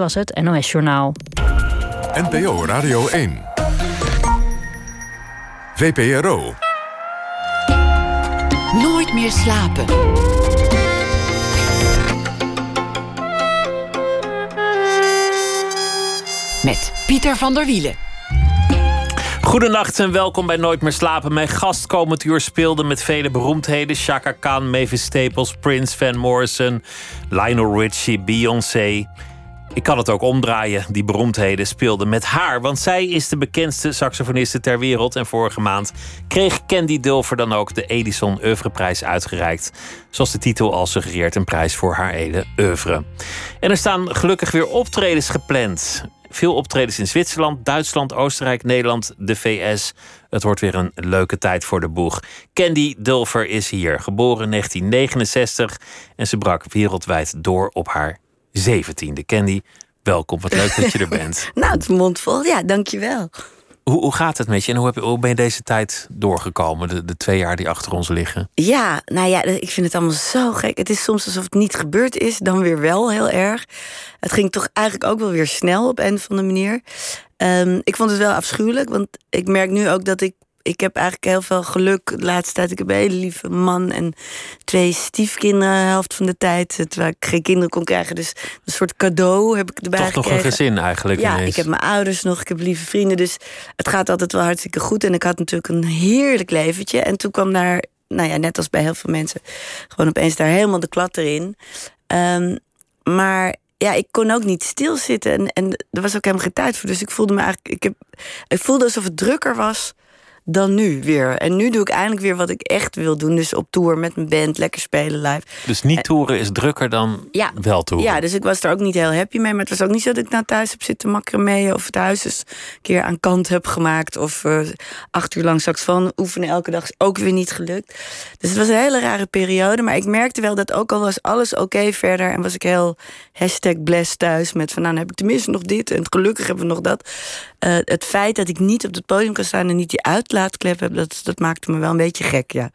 was het NOS Journaal. NPO Radio 1. VPRO. Nooit meer slapen. Met Pieter van der Wielen. Goedenacht en welkom bij Nooit meer slapen. Mijn gast komend uur speelde met vele beroemdheden. Chaka Khan, Mavis Staples, Prince, Van Morrison, Lionel Richie, Beyoncé. Ik kan het ook omdraaien. Die beroemdheden speelden met haar. Want zij is de bekendste saxofoniste ter wereld. En vorige maand kreeg Candy Dulfer dan ook de Edison Oeuvreprijs uitgereikt. Zoals de titel al suggereert, een prijs voor haar hele oeuvre. En er staan gelukkig weer optredens gepland. Veel optredens in Zwitserland, Duitsland, Oostenrijk, Nederland, de VS. Het wordt weer een leuke tijd voor de boeg. Candy Dulfer is hier, geboren in 1969 en ze brak wereldwijd door op haar zeventiende. Candy, welkom. Wat leuk dat je er bent. nou, het is mondvol. Ja, dankjewel. Hoe, hoe gaat het met je en hoe, heb je, hoe ben je deze tijd doorgekomen, de, de twee jaar die achter ons liggen? Ja, nou ja, ik vind het allemaal zo gek. Het is soms alsof het niet gebeurd is, dan weer wel heel erg. Het ging toch eigenlijk ook wel weer snel op een of andere manier. Um, ik vond het wel afschuwelijk, want ik merk nu ook dat ik ik heb eigenlijk heel veel geluk de laatste tijd. Ik heb een hele lieve man en twee stiefkinderen de helft van de tijd. Terwijl ik geen kinderen kon krijgen. Dus een soort cadeau heb ik erbij Toch nog een gezin eigenlijk Ja, ik heb mijn ouders nog, ik heb lieve vrienden. Dus het gaat altijd wel hartstikke goed. En ik had natuurlijk een heerlijk leventje. En toen kwam daar, nou ja, net als bij heel veel mensen... gewoon opeens daar helemaal de klad erin. Um, maar ja, ik kon ook niet stilzitten. En, en er was ook helemaal geen tijd voor. Dus ik voelde me eigenlijk... Ik, heb, ik voelde alsof het drukker was dan nu weer. En nu doe ik eindelijk weer wat ik echt wil doen. Dus op tour met mijn band, lekker spelen live. Dus niet toeren is drukker dan ja, wel toeren? Ja, dus ik was er ook niet heel happy mee. Maar het was ook niet zo dat ik naar thuis heb zitten macramee... of het huis eens een keer aan kant heb gemaakt... of uh, acht uur lang saxofoon oefenen elke dag is ook weer niet gelukt. Dus het was een hele rare periode. Maar ik merkte wel dat ook al was alles oké verder... en was ik heel hashtag blessed thuis met van... nou, dan heb ik tenminste nog dit en gelukkig hebben we nog dat. Uh, het feit dat ik niet op het podium kan staan en niet die uitlaat laadklep heb, dat, dat maakte me wel een beetje gek, ja.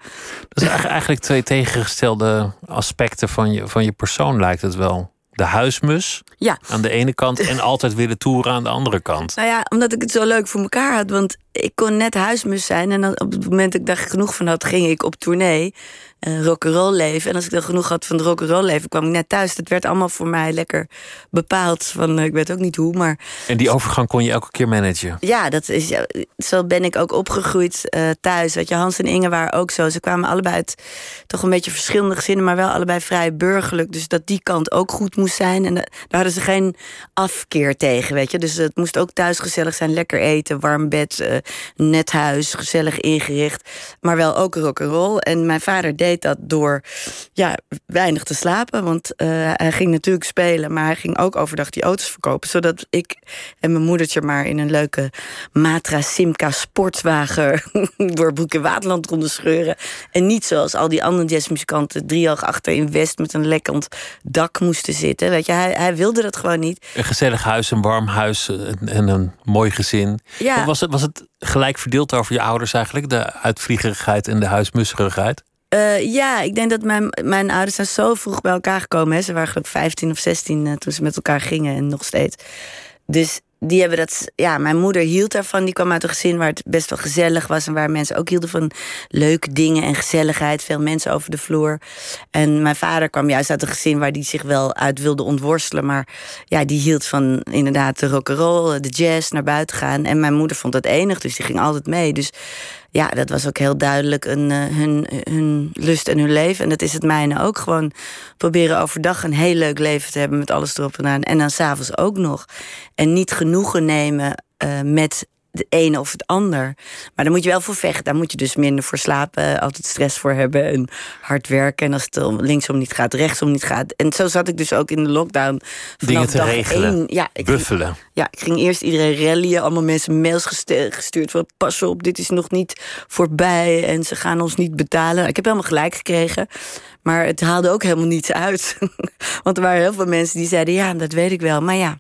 Dat is eigenlijk twee tegengestelde aspecten van je, van je persoon, lijkt het wel. De huismus ja. aan de ene kant en altijd willen toeren aan de andere kant. Nou ja, omdat ik het zo leuk voor elkaar had. Want ik kon net huismus zijn en dan op het moment dat ik daar genoeg van had, ging ik op tournee uh, rock'n'roll leven. En als ik dan genoeg had van het rock'n'roll leven, kwam ik net thuis. Dat werd allemaal voor mij lekker bepaald. Van, uh, ik weet ook niet hoe, maar... En die overgang kon je elke keer managen? Ja, dat is, ja zo ben ik ook opgegroeid uh, thuis. Weet je, Hans en Inge waren ook zo. Ze kwamen allebei uit toch een beetje verschillende gezinnen... maar wel allebei vrij burgerlijk. Dus dat die kant ook goed moest zijn. En daar hadden ze geen afkeer tegen, weet je. Dus het moest ook thuis gezellig zijn. Lekker eten, warm bed, net huis, gezellig ingericht. Maar wel ook rock'n'roll. En mijn vader deed dat door ja, weinig te slapen. Want uh, hij ging natuurlijk spelen, maar hij ging ook overdag die auto's verkopen. Zodat ik en mijn moedertje maar in een leuke Matra Simca sportwagen door Broek Waterland konden scheuren. En niet zoals al die andere jazzmuzikanten driehoog achter in West met een lekkend dak moesten zitten. Weet je, hij, hij wilde dat gewoon niet. Een gezellig huis, een warm huis en een mooi gezin. Ja. Was, het, was het gelijk verdeeld over je ouders eigenlijk? De uitvliegerigheid en de huismusserigheid? Uh, ja, ik denk dat mijn, mijn ouders zijn zo vroeg bij elkaar gekomen. Hè. Ze waren geloof ik 15 of 16 uh, toen ze met elkaar gingen en nog steeds. Dus die hebben dat. Ja, mijn moeder hield daarvan. Die kwam uit een gezin waar het best wel gezellig was. En waar mensen ook hielden van leuke dingen en gezelligheid. Veel mensen over de vloer. En mijn vader kwam juist uit een gezin waar die zich wel uit wilde ontworstelen. Maar ja, die hield van inderdaad de rock'n'roll, de jazz, naar buiten gaan. En mijn moeder vond dat enig, dus die ging altijd mee. Dus ja, dat was ook heel duidelijk een, uh, hun, hun lust en hun leven. En dat is het mijne ook. Gewoon proberen overdag een heel leuk leven te hebben met alles erop en aan. En dan s'avonds ook nog. En niet genoegen nemen uh, met de ene of het ander. Maar daar moet je wel voor vechten. Daar moet je dus minder voor slapen, altijd stress voor hebben en hard werken. En als het linksom niet gaat, rechtsom niet gaat. En zo zat ik dus ook in de lockdown. Dingen te regelen. Één, ja, ik buffelen. Ging, ja, ik ging eerst iedereen rallyen. Allemaal mensen mails gestuurd van pas op, dit is nog niet voorbij. En ze gaan ons niet betalen. Ik heb helemaal gelijk gekregen. Maar het haalde ook helemaal niets uit. Want er waren heel veel mensen die zeiden: ja, dat weet ik wel. Maar ja,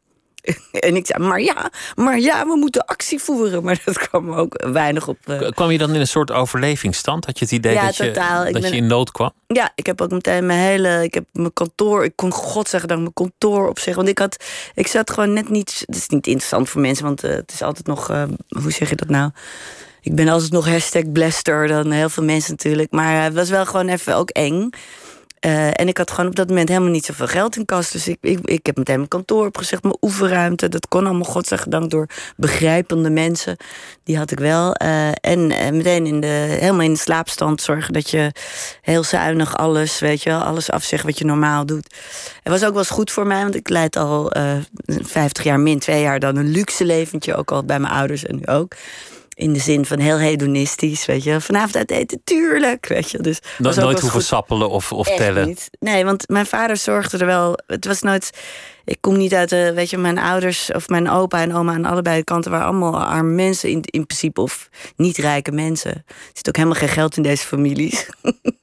en ik zei, maar ja, maar ja, we moeten actie voeren. Maar dat kwam ook weinig op. Uh... Kwam je dan in een soort overlevingsstand? Had je het idee Ja, dat, je, totaal. Dat ben- je in nood kwam? Ja, ik heb ook meteen mijn hele. Ik heb mijn kantoor. Ik kon God zeggen dat ik mijn kantoor opzeggen. Want ik had. Ik zat gewoon net niet. Het is niet interessant voor mensen, want eh, het is altijd nog. eh, hoe zeg je dat nou? Ik ben altijd nog hashtag blaster dan heel veel mensen natuurlijk. Maar het was wel gewoon even ook eng. Eh, en ik had gewoon op dat moment helemaal niet zoveel geld in kas. Dus ik, ik, ik heb meteen mijn kantoor opgezegd, mijn oefenruimte. Dat kon allemaal, godzijdank, door begrijpende mensen. Die had ik wel. Eh, en eh, meteen in de, helemaal in de slaapstand zorgen dat je heel zuinig alles, weet je wel, alles afzegt wat je normaal doet. Het was ook wel eens goed voor mij, want ik leid al eh 50 jaar min, twee jaar dan een luxe leventje. Ook al bij mijn ouders en nu ook. In de zin van heel hedonistisch, weet je. Vanavond uit eten, tuurlijk, weet je. Dus wel nooit hoeven goed. sappelen of, of Echt tellen. niet. Nee, want mijn vader zorgde er wel. Het was nooit. Ik kom niet uit de. Weet je, mijn ouders of mijn opa en oma aan allebei de kanten waren allemaal arme mensen in, in principe. Of niet rijke mensen. Er zit ook helemaal geen geld in deze families.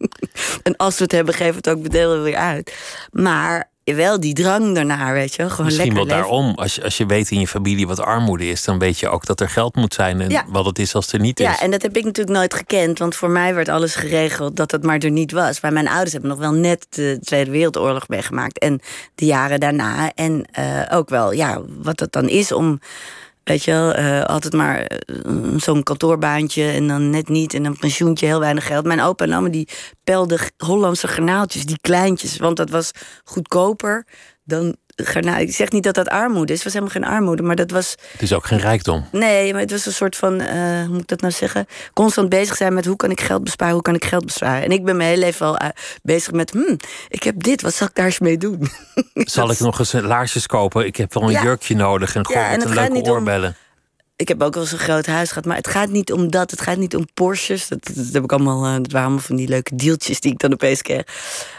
en als we het hebben, geven we het ook bedelen weer uit. Maar wel die drang daarnaar, weet je. Gewoon Misschien wel daarom. Als je, als je weet in je familie wat armoede is, dan weet je ook dat er geld moet zijn en Ja. wat het is als het er niet is. Ja, en dat heb ik natuurlijk nooit gekend. Want voor mij werd alles geregeld dat het maar er niet was. Maar mijn ouders hebben nog wel net de Tweede Wereldoorlog meegemaakt. En de jaren daarna. En eh, ook wel, ja, wat het dan is om... Weet je wel, eh, altijd maar eh, zo'n kantoorbaantje en dan net niet. En een pensioentje, heel weinig geld. Mijn opa en oma die pelden Hollandse garnaaltjes, die kleintjes. Want dat was goedkoper dan garnaal. Ik zeg niet dat dat armoede is. Het was helemaal geen armoede, maar dat was... Het is ook geen rijkdom. Nee, maar het was een soort van, eh, hoe moet ik dat nou zeggen? Constant bezig zijn met hoe kan ik geld besparen, hoe kan ik geld besparen. En ik ben mijn hele leven al eh, bezig met, hmm, ik heb dit, wat zal ik daar eens mee doen? Zal ik nog eens laarsjes kopen? Ik heb wel een Ja. jurkje nodig en gewoon Ja, en met het een leuke niet om- oorbellen. Ik heb ook wel eens een groot huis gehad, maar het gaat niet om dat. Het gaat niet om Porsches. Dat, dat heb ik allemaal, eh, dat waren allemaal van die leuke deeltjes die ik dan opeens kreeg.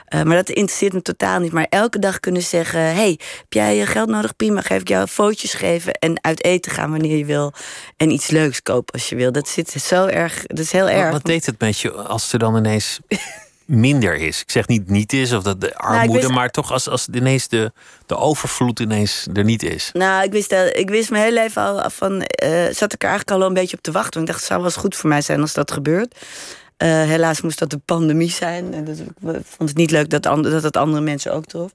Eh, maar dat interesseert me totaal niet. Maar elke dag kunnen zeggen: hey, heb jij eh, geld nodig? Prima, geef ik jou foto's geven en uit eten gaan wanneer je wil. En iets leuks kopen als je wil. Dat zit zo erg. Dat is heel Wat, erg. wat deed het met je als er dan ineens minder is? Ik zeg niet niet is of dat de armoede, Nou, wist- maar toch als, als ineens de, de overvloed ineens er niet is. Nou, ik wist, eh, ik wist mijn hele leven al van. eh, zat ik er eigenlijk al een beetje op te wachten. Want ik dacht, het zou wel eens goed voor mij zijn als dat gebeurt. Eh, helaas moest dat de pandemie zijn. En dat, ik vond het niet leuk dat, and- dat het andere mensen ook trof.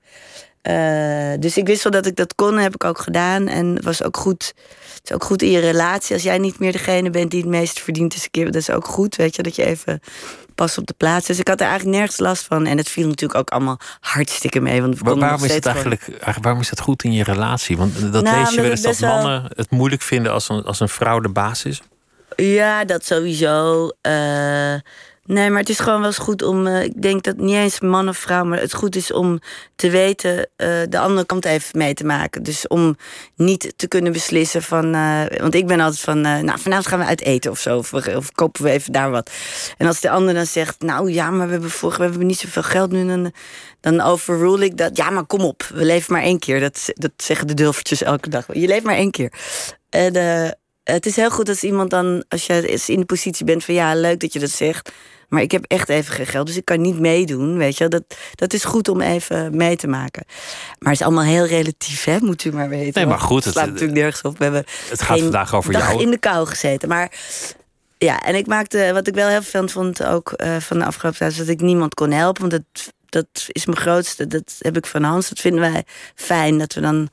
Dus ik wist wel dat ik dat kon, heb ik ook gedaan. En het was ook goed. Het is ook goed in je relatie. Als jij niet meer degene bent die het meest verdient, is een keer, dat is ook goed. Weet je, dat je even pas op de plaats. Dus ik had er eigenlijk nergens last van. En het viel natuurlijk ook allemaal hartstikke mee. Want we waarom, is het gewoon- eigenlijk, waarom is dat goed in je relatie? Want dat Nou, lees je wel eens dat wel- mannen het moeilijk vinden als een, als een vrouw de baas is. Ja, dat sowieso. Eh, nee, maar het is gewoon wel eens goed om. eh, ik denk dat niet eens man of vrouw, maar het goed is om te weten eh, de andere kant even mee te maken. Dus om niet te kunnen beslissen van. eh, want ik ben altijd van. nou, vanavond gaan we uit eten of zo. Of, kopen we even daar wat. En als de ander dan zegt. Nou ja, maar we hebben, voor, we hebben niet zoveel geld nu. Dan, dan overrule ik dat. Ja, maar kom op. We leven maar één keer. Dat, dat zeggen de dulvertjes elke dag. Je leeft maar één keer. En. het is heel goed als iemand dan, als je in de positie bent van ja, leuk dat je dat zegt. Maar ik heb echt even geen geld, dus ik kan niet meedoen. Weet je, dat, dat is goed om even mee te maken. Maar het is allemaal heel relatief, hè? moet u maar weten. Nee, maar goed, Het slaat natuurlijk nergens op. We hebben Het gaat vandaag over dag jou. in de kou gezeten. Maar ja, en ik maakte, wat ik wel heel veel vond ook eh, van de afgelopen tijd, is dat ik niemand kon helpen. Want dat, dat is mijn grootste. Dat heb ik van Hans. Dat vinden wij fijn dat we dan.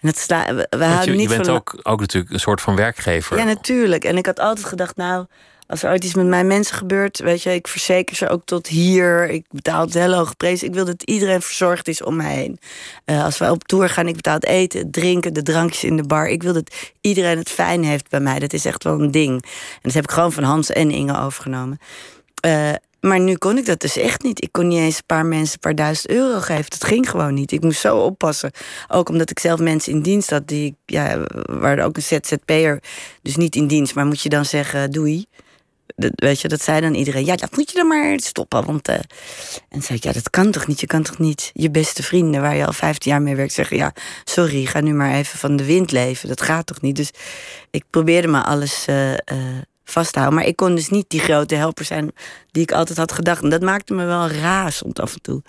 En dat sla, we, we houden je, je niet bent van. ook, ook natuurlijk een soort van werkgever. Ja, natuurlijk. En ik had altijd gedacht, nou, als er ooit iets met mijn mensen gebeurt, weet je, ik verzeker ze ook tot hier. Ik betaal het hele hoge prijs. Ik wil dat iedereen verzorgd is om mij heen. Eh, als wij op tour gaan, ik betaal het eten, drinken, de drankjes in de bar. Ik wil dat iedereen het fijn heeft bij mij. Dat is echt wel een ding. En dat heb ik gewoon van Hans en Inge overgenomen. Eh, maar nu kon ik dat dus echt niet. Ik kon niet eens een paar mensen een paar duizend euro geven. Dat ging gewoon niet. Ik moest zo oppassen. Ook omdat ik zelf mensen in dienst had. Die, ja, waar ook een ZZP'er. Dus niet in dienst, maar moet je dan zeggen doei. Dat, weet je, dat zei dan iedereen. Ja, dat moet je dan maar stoppen. Want, eh, en zei ik, ja, dat kan toch niet? Je kan toch niet je beste vrienden, waar je al 15 jaar mee werkt, zeggen: Ja, sorry, ga nu maar even van de wind leven. Dat gaat toch niet? Dus ik probeerde maar alles eh, vast te houden. Maar ik kon dus niet die grote helper zijn die ik altijd had gedacht. En dat maakte me wel razend af en toe.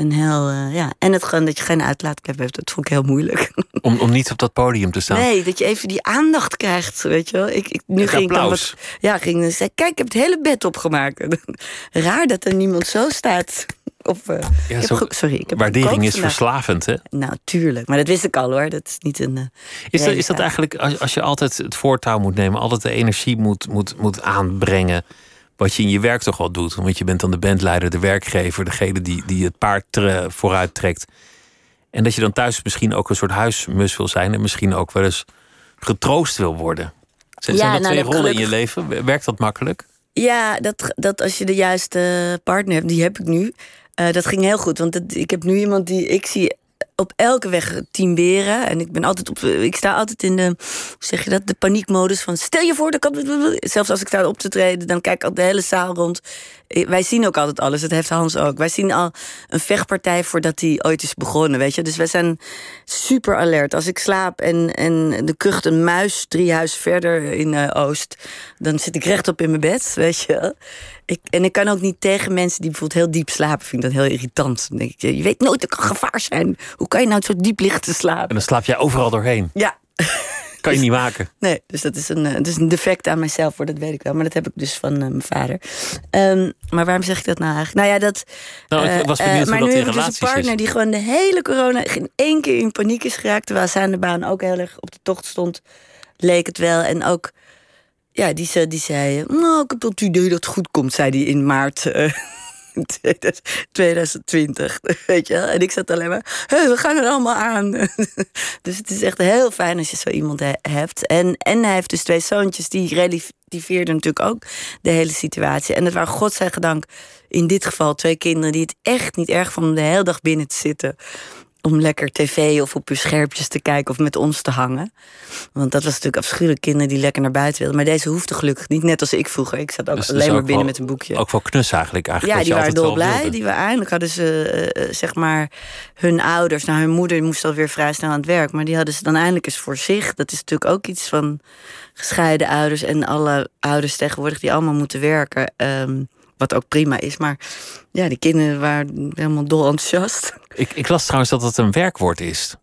Een heel, eh, ja. En het gewoon dat je geen uitlaatklep hebt, dat vond ik heel moeilijk. Om, om niet op dat podium te staan. Nee, dat je even die aandacht krijgt, weet je wel. Ik, ik, nu Het ging ik dan wat, ja, ging dan zeggen, kijk, ik heb het hele bed opgemaakt. Raar dat er niemand zo staat. Of, eh, ik heb zo- sorry, ik heb Waardering is verslavend, hè? Nou, tuurlijk. Maar dat wist ik al hoor. Dat is niet een. eh, Is dat, is dat eigenlijk, als, als je altijd het voortouw moet nemen, altijd de energie moet, moet, moet aanbrengen, wat je in je werk toch wel doet? Want je bent dan de bandleider, de werkgever, degene die, die het paard tre- vooruit trekt. En dat je dan thuis misschien ook een soort huismus wil zijn en misschien ook wel eens getroost wil worden. Zijn, Ja, zijn dat nou, twee dat rollen in je leven? Werkt dat makkelijk? Ja, dat, dat als je de juiste partner hebt, die heb ik nu. eh, dat ging heel goed. Want ik heb nu iemand die ik zie op elke weg team beren. En ik ben altijd op. Ik sta altijd in de. Zeg je dat? De paniekmodus van. Stel je voor, dat kan. Zelfs als ik sta op te treden, dan kijk ik al de hele zaal rond. Eh, Wij zien ook altijd alles. Dat heeft Hans ook. Wij zien al een vechtpartij voordat hij ooit is begonnen. Weet je? Dus wij zijn super alert. Als ik slaap en, en de kucht een muis drie huizen verder in eh, Oost, dan zit ik rechtop in mijn bed. Weet je? Ik, en ik kan ook niet tegen mensen die bijvoorbeeld heel diep slapen. Vind ik dat heel irritant. Dan denk ik, je weet nooit, er kan gevaar zijn. Hoe kan je nou zo diep liggen te En slapen? dan slaap jij overal doorheen. Ja, Kan je niet maken. nee, dus dat is een, dat is een defect aan mijzelf, hoor, dat weet ik wel. Maar dat heb ik dus van eh, mijn vader. Ehm, maar waarom zeg ik dat nou eigenlijk? Nou ja, dat. Nou, ik eh, was benieuwd hoe dat nu in ik dus relaties een partner is. die gewoon de hele corona geen één keer in paniek is geraakt. Terwijl zij aan de baan ook heel erg op de tocht stond, leek het wel. En ook, ja, die, zei- die zei. Nou, ik heb het idee dat het goed komt, zei hij in maart. eh, 2020, weet je wel. En ik zat alleen maar, "Hé, we gaan er allemaal aan. dus het is echt heel fijn als je zo iemand he- hebt. En, en hij heeft dus twee zoontjes, die relativeerden natuurlijk ook de hele situatie. En het waren godzijdank in dit geval twee kinderen die het echt niet erg vonden de hele dag binnen te zitten. Om lekker tv of op hun schermpjes te kijken of met ons te hangen. Want dat was natuurlijk afschuwelijk kinderen die lekker naar buiten wilden. Maar deze hoefde gelukkig niet, net als ik vroeger. Ik zat ook Dus- alleen dus maar ook binnen wel- met een boekje. Ook wel knus eigenlijk. eigenlijk Ja, die waren dolblij. Die waren eindelijk hadden ze, eh, eh, zeg maar, hun ouders. Nou, hun moeder moest alweer vrij snel aan het werk. Maar die hadden ze dan eindelijk eens voor zich. Dat is natuurlijk ook iets van gescheiden ouders. En alle ouders tegenwoordig die allemaal moeten werken. ehm, wat ook prima is. Maar ja, die kinderen waren helemaal dol enthousiast. Ik, ik las trouwens dat het een werkwoord is.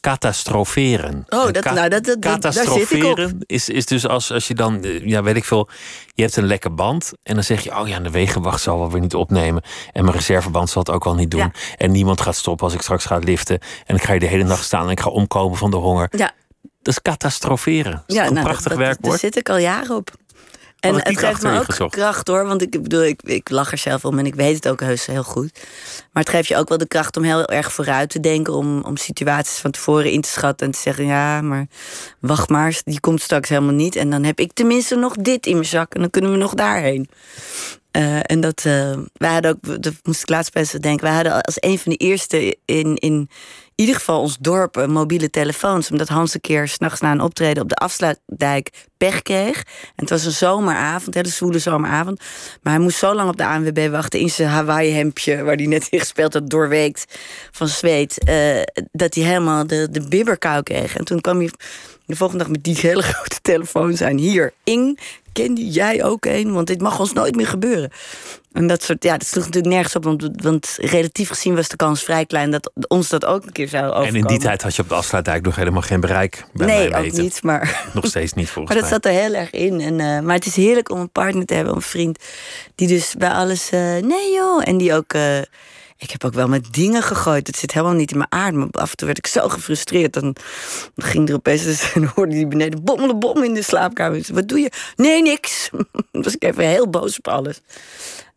Catastroferen. Oh, dat- nou, dat- dat- dat- daar zit ik op. Catastroferen is, is dus als, als je dan, eh, ja, weet ik veel, je hebt een lekke band. En dan zeg je, oh ja, de wegenwacht zal wel weer niet opnemen. En mijn reserveband zal het ook wel niet doen. Ja. En niemand gaat stoppen als ik straks ga liften. En ik ga hier de hele nacht staan en ik ga omkomen van de honger. Ja, Dat is catastroferen. Dat is ja een nou, prachtig dat, dat, werkwoord. Daar zit ik al jaren op. En het geeft me ook gezocht. kracht hoor. Want ik ik bedoel, ik, ik lach er zelf om en ik weet het ook heus heel goed. Maar het geeft je ook wel de kracht om heel erg vooruit te denken. Om, om situaties van tevoren in te schatten. En te zeggen, ja, maar wacht maar, die komt straks helemaal niet. En dan heb ik tenminste nog dit in mijn zak. En dan kunnen we nog daarheen. Eh, en dat, eh wij hadden ook, dat moest ik laatst best denken. Wij hadden als een van de eerste in, in ieder geval ons dorp eh, mobiele telefoons. Omdat Hans een keer s'nachts na een optreden op de afsluitdijk pech kreeg. En het was een zomeravond, hele zwoele zomeravond. Maar hij moest zo lang op de ANWB wachten in zijn Hawaii hemdje... waar hij net in gespeeld had, doorweekt van zweet... dat hij helemaal de, de bibberkou kreeg. En toen kwam hij de volgende dag met die hele grote telefoon zijn. Hier, Ing, ken die jij ook een? Want dit mag ons nooit meer gebeuren. En dat soort, ja, dat sloeg natuurlijk nergens op. Want, want relatief gezien was de kans vrij klein dat ons dat ook een keer zou overkomen. En in die tijd had je op de afsluitdijk nog helemaal geen bereik. Bij Nee, mij ook weten. niet, maar... Nog steeds niet volgens Maar dat mij. zat er heel erg in. En, eh, maar het is heerlijk om een partner te hebben, een vriend. Die dus bij alles. eh, nee joh. En die ook. eh, ik heb ook wel met dingen gegooid. Het zit helemaal niet in mijn aard. Maar af en toe werd ik zo gefrustreerd. Dan, ging er opeens. Dus, en hoorde die beneden. Bom, de bom in de slaapkamer. Wat doe je? Nee, niks. Dan was ik even heel boos op alles.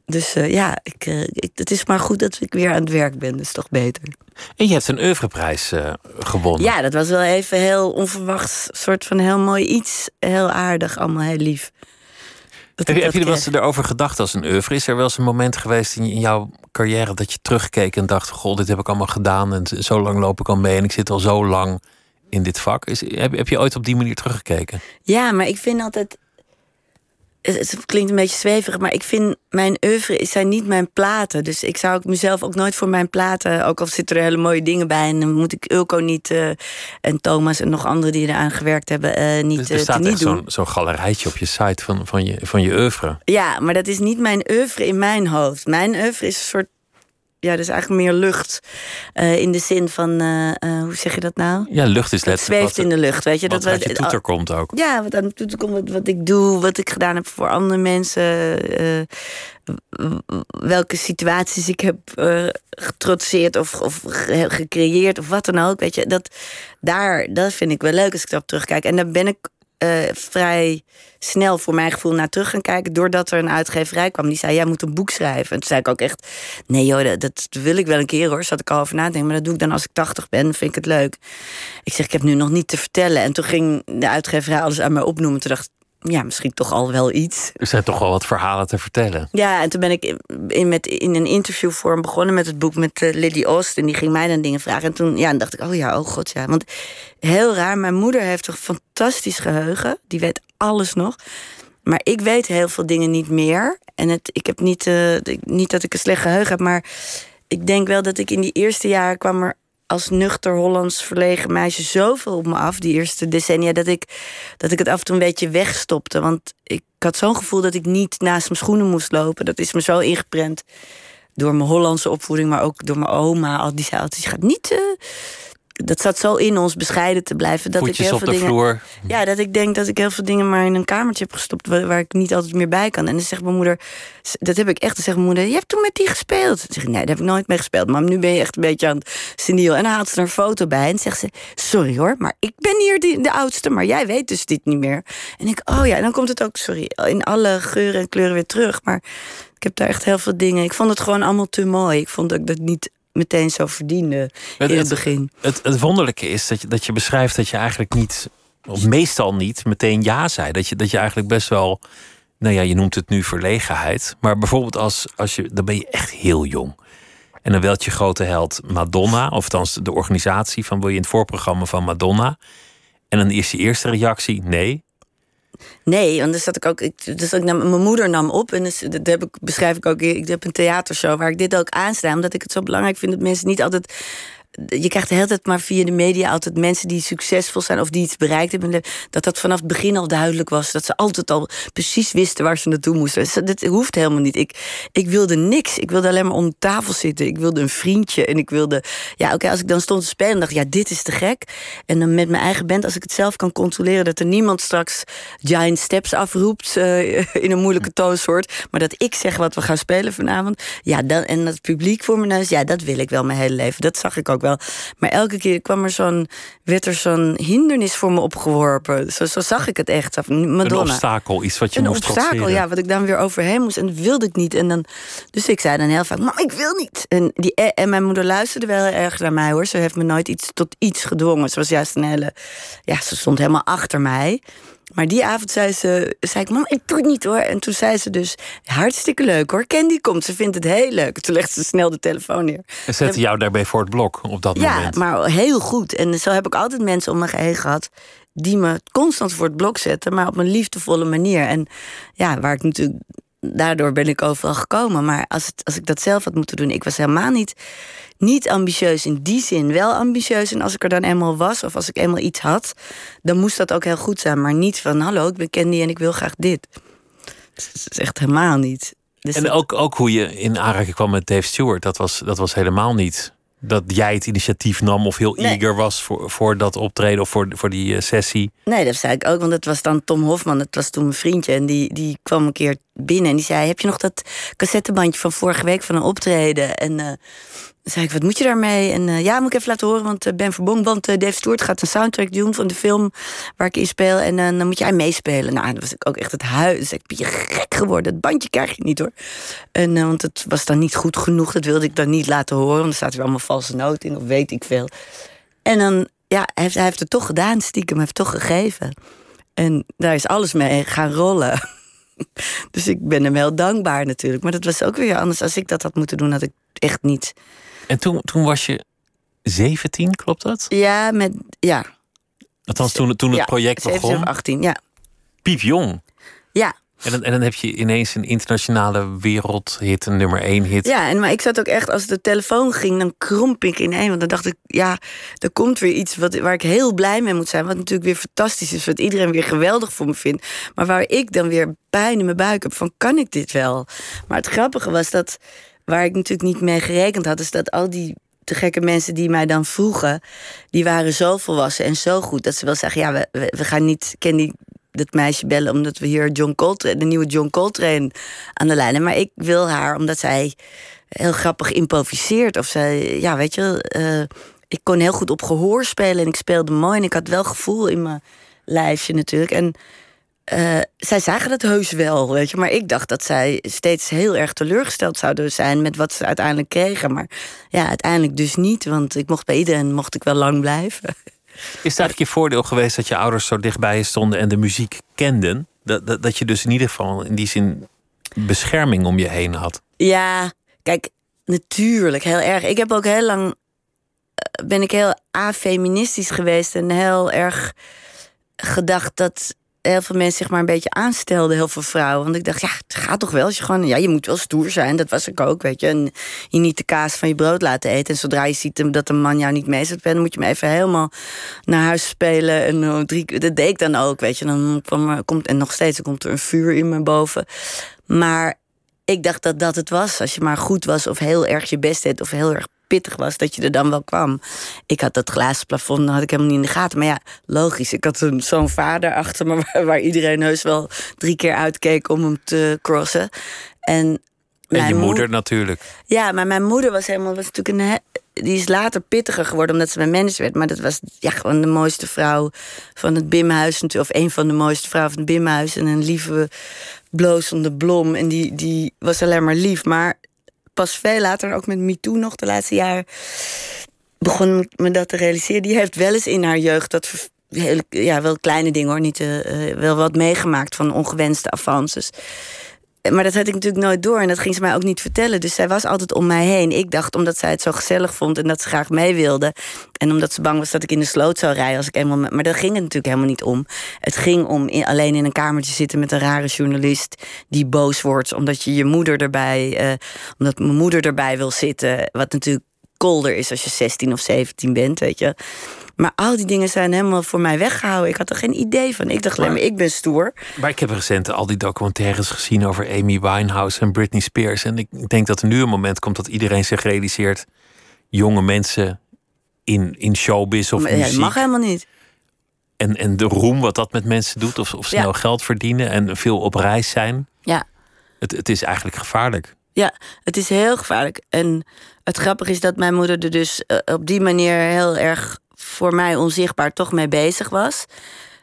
Dus eh, ja, ik, eh, ik, het is maar goed dat ik weer aan het werk ben. Dat is toch beter. En je hebt een oeuvreprijs eh, gewonnen. Ja, dat was wel even heel onverwachts. soort van heel mooi iets. Heel aardig, allemaal heel lief. Dat Heb, je- heb je er wel eens erover gedacht als een oeuvre? Is er wel eens een moment geweest in, in jouw carrière dat je terugkeek en dacht: Goh, dit heb ik allemaal gedaan en zo lang loop ik al mee en ik zit al zo lang in dit vak? Is, heb, heb je ooit op die manier teruggekeken? Ja, maar ik vind altijd. Het, klinkt een beetje zweverig, maar ik vind mijn oeuvre zijn niet mijn platen. Dus ik zou mezelf ook nooit voor mijn platen, ook al zitten er hele mooie dingen bij, en dan moet ik Ulco niet eh, en Thomas en nog anderen die eraan gewerkt hebben eh, niet, Dus eh, er staat echt doen. zo'n galerijtje op je site van, van, je, van je oeuvre. Ja, maar dat is niet mijn oeuvre in mijn hoofd. Mijn oeuvre is een soort ja, dus eigenlijk meer lucht. eh, in de zin van, eh, eh, hoe zeg je dat nou? Ja, lucht is Het letterlijk zweeft wat, in de lucht, weet je? wat dat uit je toeter komt ook. Ja, wat aan de toeter komt, wat, wat ik doe, wat ik gedaan heb voor andere mensen. welke situaties ik heb getrotseerd of, of ge- gecreëerd of wat dan ook. Weet je, dat, daar, dat vind ik wel leuk als ik daarop terugkijk. En daar ben ik eh, vrij snel voor mijn gevoel naar terug gaan kijken. Doordat er een uitgeverij kwam die zei: Jij moet een boek schrijven. En toen zei ik ook echt: Nee, joh, dat, dat wil ik wel een keer hoor. Zat ik al over na te denken. Maar dat doe ik dan als ik 80 ben. Vind ik het leuk. Ik zeg: Ik heb nu nog niet te vertellen. En toen ging de uitgeverij alles aan mij opnoemen. Toen dacht ik: Ja, misschien toch al wel iets. Er zijn toch wel wat verhalen te vertellen. Ja, en toen ben ik in, in met, in een interviewvorm begonnen met het boek met uh, Lily Oost. En die ging mij dan dingen vragen. En toen ja, dacht ik, oh ja, oh god ja. Want heel raar, mijn moeder heeft een fantastisch geheugen. Die weet alles nog. Maar ik weet heel veel dingen niet meer. En het, ik heb niet, uh, niet dat ik een slecht geheugen heb, maar ik denk wel dat ik in die eerste jaren kwam er als nuchter Hollands verlegen meisje zoveel op me af, die eerste decennia, dat ik, dat ik het af en toe een beetje wegstopte. Want ik had zo'n gevoel dat ik niet naast mijn schoenen moest lopen. Dat is me zo ingeprent door mijn Hollandse opvoeding, maar ook door mijn oma. Al die zei altijd, je gaat niet... Uh, dat zat zo in ons bescheiden te blijven. Dat Voetjes ik heel veel dingen, vloer. Ja, dat ik denk dat ik heel veel dingen maar in een kamertje heb gestopt waar, waar, ik niet altijd meer bij kan. En dan zegt mijn moeder, dat heb ik echt. Dan zegt mijn moeder, je hebt toen met die gespeeld. Dan zeg ik, nee, daar heb ik nooit mee gespeeld. Maar nu ben je echt een beetje aan het seniel. En dan haalt ze er een foto bij en zegt ze, sorry hoor, maar ik ben hier de, de oudste, maar jij weet dus dit niet meer. En ik, oh ja, en dan komt het ook, sorry, in alle geuren en kleuren weer terug. Maar ik heb daar echt heel veel dingen. Ik vond het gewoon allemaal te mooi. Ik vond ik dat niet meteen zo verdiende in het, begin. Het, het, het, wonderlijke is dat je, dat je beschrijft dat je eigenlijk niet, of meestal niet, meteen ja zei. Dat je, dat je eigenlijk best wel, nou ja, je noemt het nu verlegenheid. Maar bijvoorbeeld als, als je, dan ben je echt heel jong. En dan wilt je grote held Madonna, of althans de organisatie van wil je in het voorprogramma van Madonna. En dan is je eerste reactie nee. Nee, want dan zat ik ook. Ik, dus ik mijn moeder nam op. En dus, dat heb ik, beschrijf ik ook. Ik heb een theatershow waar ik dit ook aansta. Omdat ik het zo belangrijk vind dat mensen niet altijd. Je krijgt de hele tijd maar via de media altijd mensen die succesvol zijn of die iets bereikt hebben. Dat dat vanaf het begin al duidelijk was. Dat ze altijd al precies wisten waar ze naartoe moesten. Dat hoeft helemaal niet. Ik, ik wilde niks. Ik wilde alleen maar om tafel zitten. Ik wilde een vriendje. En ik wilde. Ja, oké, als ik dan stond te spelen, dacht ik, ja, dit is te gek. En dan met mijn eigen band, als ik het zelf kan controleren, dat er niemand straks Giant Steps afroept uh, in een moeilijke toonsoort. Maar dat ik zeg wat we gaan spelen vanavond. Ja, dan, en het publiek voor mijn neus, ja, dat wil ik wel mijn hele leven. Dat zag ik ook wel. Maar elke keer kwam er zo'n, werd er zo'n hindernis voor me opgeworpen. Zo, zo zag ik het echt. Madonna. Een obstakel, iets wat je een moest obstakel, trotseren. ja, wat ik dan weer overheen moest. En dat wilde ik niet. En dan, dus ik zei dan heel vaak, mam, ik wil niet. En, die, en mijn moeder luisterde wel heel erg naar mij, hoor. Ze heeft me nooit iets tot iets gedwongen. Ze was juist een hele... Ja, ze stond helemaal achter mij. Maar die avond zei ze, zei ik, mam, ik doe het niet hoor. En toen zei ze dus, hartstikke leuk hoor. Candy komt, ze vindt het heel leuk. Toen legde ze snel de telefoon neer. En zette jou daarbij voor het blok op dat ja, moment. maar heel goed. En zo heb ik altijd mensen om me heen gehad... die me constant voor het blok zetten, maar op een liefdevolle manier. En ja, waar ik natuurlijk... Daardoor ben ik overal gekomen. Maar als, het, als ik dat zelf had moeten doen... ik was helemaal niet, niet ambitieus in die zin. Wel ambitieus en als ik er dan eenmaal was... of als ik eenmaal iets had... dan moest dat ook heel goed zijn. Maar niet van, hallo, ik ben Candy en ik wil graag dit. Dat is echt helemaal niet. Dus En dat- ook, ook hoe je in aanraking kwam met Dave Stewart, dat was, dat was helemaal niet dat jij het initiatief nam of heel Nee. eager was voor, voor dat optreden of voor, voor die eh, sessie. Nee, dat zei ik ook, want het was dan Tom Hofman, dat was toen mijn vriendje. En die, die kwam een keer binnen en die zei: Heb je nog dat cassettebandje van vorige week van een optreden? En eh, zei ik: Wat moet je daarmee? En eh, ja, moet ik even laten horen, want eh, Ben Verbong, want eh, Dave Stewart gaat een soundtrack doen van de film waar ik in speel. En dan moet jij meespelen. Nou, dan was ik ook echt het huis. Ik ben gek geworden. Dat bandje krijg je niet hoor. En, want het was dan niet goed genoeg. Dat wilde ik dan niet laten horen. Want er staat weer allemaal valse noten in, of weet ik veel. En dan, ja, hij heeft, hij heeft het toch gedaan, stiekem. Hij heeft het toch gegeven. En daar is alles mee gaan rollen. Dus ik ben hem heel dankbaar natuurlijk. Maar dat was ook weer anders. Als ik dat had moeten doen, had ik echt niet. En toen, toen was je 17, klopt dat? Ja, met. Ja. Althans, toen, toen het ja, project 17 begon. of 18, ja. Piepjong. Ja. En dan, dan heb je ineens een internationale wereldhit, een nummer 1 hit. Ja, en maar ik zat ook echt, als de telefoon ging, dan kromp ik ineen. Want dan dacht ik, ja, er komt weer iets wat, waar ik heel blij mee moet zijn. Wat natuurlijk weer fantastisch is, wat iedereen weer geweldig voor me vindt. Maar waar ik dan weer pijn in mijn buik heb van, kan ik dit wel? Maar het grappige was dat waar ik natuurlijk niet mee gerekend had, is dat al die te gekke mensen die mij dan vroegen, die waren zo volwassen en zo goed dat ze wel zeggen: ja, we, we, gaan niet, die dat meisje bellen omdat we hier John Coltrane, de nieuwe John Coltrane aan de lijn hebben. Maar ik wil haar omdat zij heel grappig improviseert. Of zij, ja, weet je, uh, ik kon heel goed op gehoor spelen en ik speelde mooi en ik had wel gevoel in mijn lijfje natuurlijk. En uh, zij zagen dat heus wel, weet je. Maar ik dacht dat zij steeds heel erg teleurgesteld zouden zijn met wat ze uiteindelijk kregen. Maar ja, uiteindelijk dus niet, want ik mocht bij iedereen mocht ik wel lang blijven. Is het eigenlijk je voordeel geweest dat je ouders zo dichtbij je stonden en de muziek kenden? Dat, dat, dat je dus in ieder geval in die zin bescherming om je heen had? Ja, kijk, natuurlijk, heel erg. Ik heb ook heel lang. Eh, ben ik heel afeministisch geweest en heel erg gedacht dat heel veel mensen zich maar een beetje aanstelden, heel veel vrouwen. Want ik dacht, ja, het gaat toch wel. Als je gewoon, ja, je moet wel stoer zijn. Dat was ik ook, weet je. En je niet de kaas van je brood laten eten. En zodra je ziet dat een man jou niet mee zit, dan moet je hem even helemaal naar huis spelen. En uh, drie, dat deed ik dan ook, weet je. Dan komt, en nog steeds komt er een vuur in me boven. Maar ik dacht dat dat het was. Als je maar goed was of heel erg je best deed of heel erg pittig was, dat je er dan wel kwam. Ik had dat glazen plafond, had ik helemaal niet in de gaten. Maar ja, logisch. Ik had zo'n vader achter me waar, waar, iedereen heus wel drie keer uitkeek om hem te crossen. En, en je moeder natuurlijk. Ja, maar mijn moeder was helemaal was natuurlijk een. Die is later pittiger geworden omdat ze mijn manager werd. Maar dat was ja, gewoon de mooiste vrouw van het Bimhuis. Of een van de mooiste vrouwen van het Bimhuis. En een lieve, blozende blom. En die, die was alleen maar lief. Maar pas veel later, ook met MeToo nog de laatste jaren, begon me dat te realiseren. Die heeft wel eens in haar jeugd dat hele, ja, wel kleine dingen hoor, niet uh, wel wat meegemaakt van ongewenste avances. Maar dat had ik natuurlijk nooit door en dat ging ze mij ook niet vertellen. Dus zij was altijd om mij heen. Ik dacht omdat zij het zo gezellig vond en dat ze graag mee wilde. En omdat ze bang was dat ik in de sloot zou rijden als ik eenmaal. Maar daar ging het natuurlijk helemaal niet om. Het ging om alleen in een kamertje zitten met een rare journalist die boos wordt omdat je je moeder erbij, uh, omdat mijn moeder erbij wil zitten. Wat natuurlijk kolder is als je 16 of 17 bent, weet je. Maar al die dingen zijn helemaal voor mij weggehouden. Ik had er geen idee van. Ik dacht alleen maar, ik ben stoer. Maar ik heb recent al die documentaires gezien over Amy Winehouse en Britney Spears. En ik denk dat er nu een moment komt dat iedereen zich realiseert... jonge mensen in, in showbiz of maar, muziek... Ja, dat mag helemaal niet. En, en de roem wat dat met mensen doet. Of, of snel ja. geld verdienen en veel op reis zijn. Ja. Het, het is eigenlijk gevaarlijk. Ja, het is heel gevaarlijk. En het grappige is dat mijn moeder er dus uh, op die manier heel erg voor mij onzichtbaar toch mee bezig was.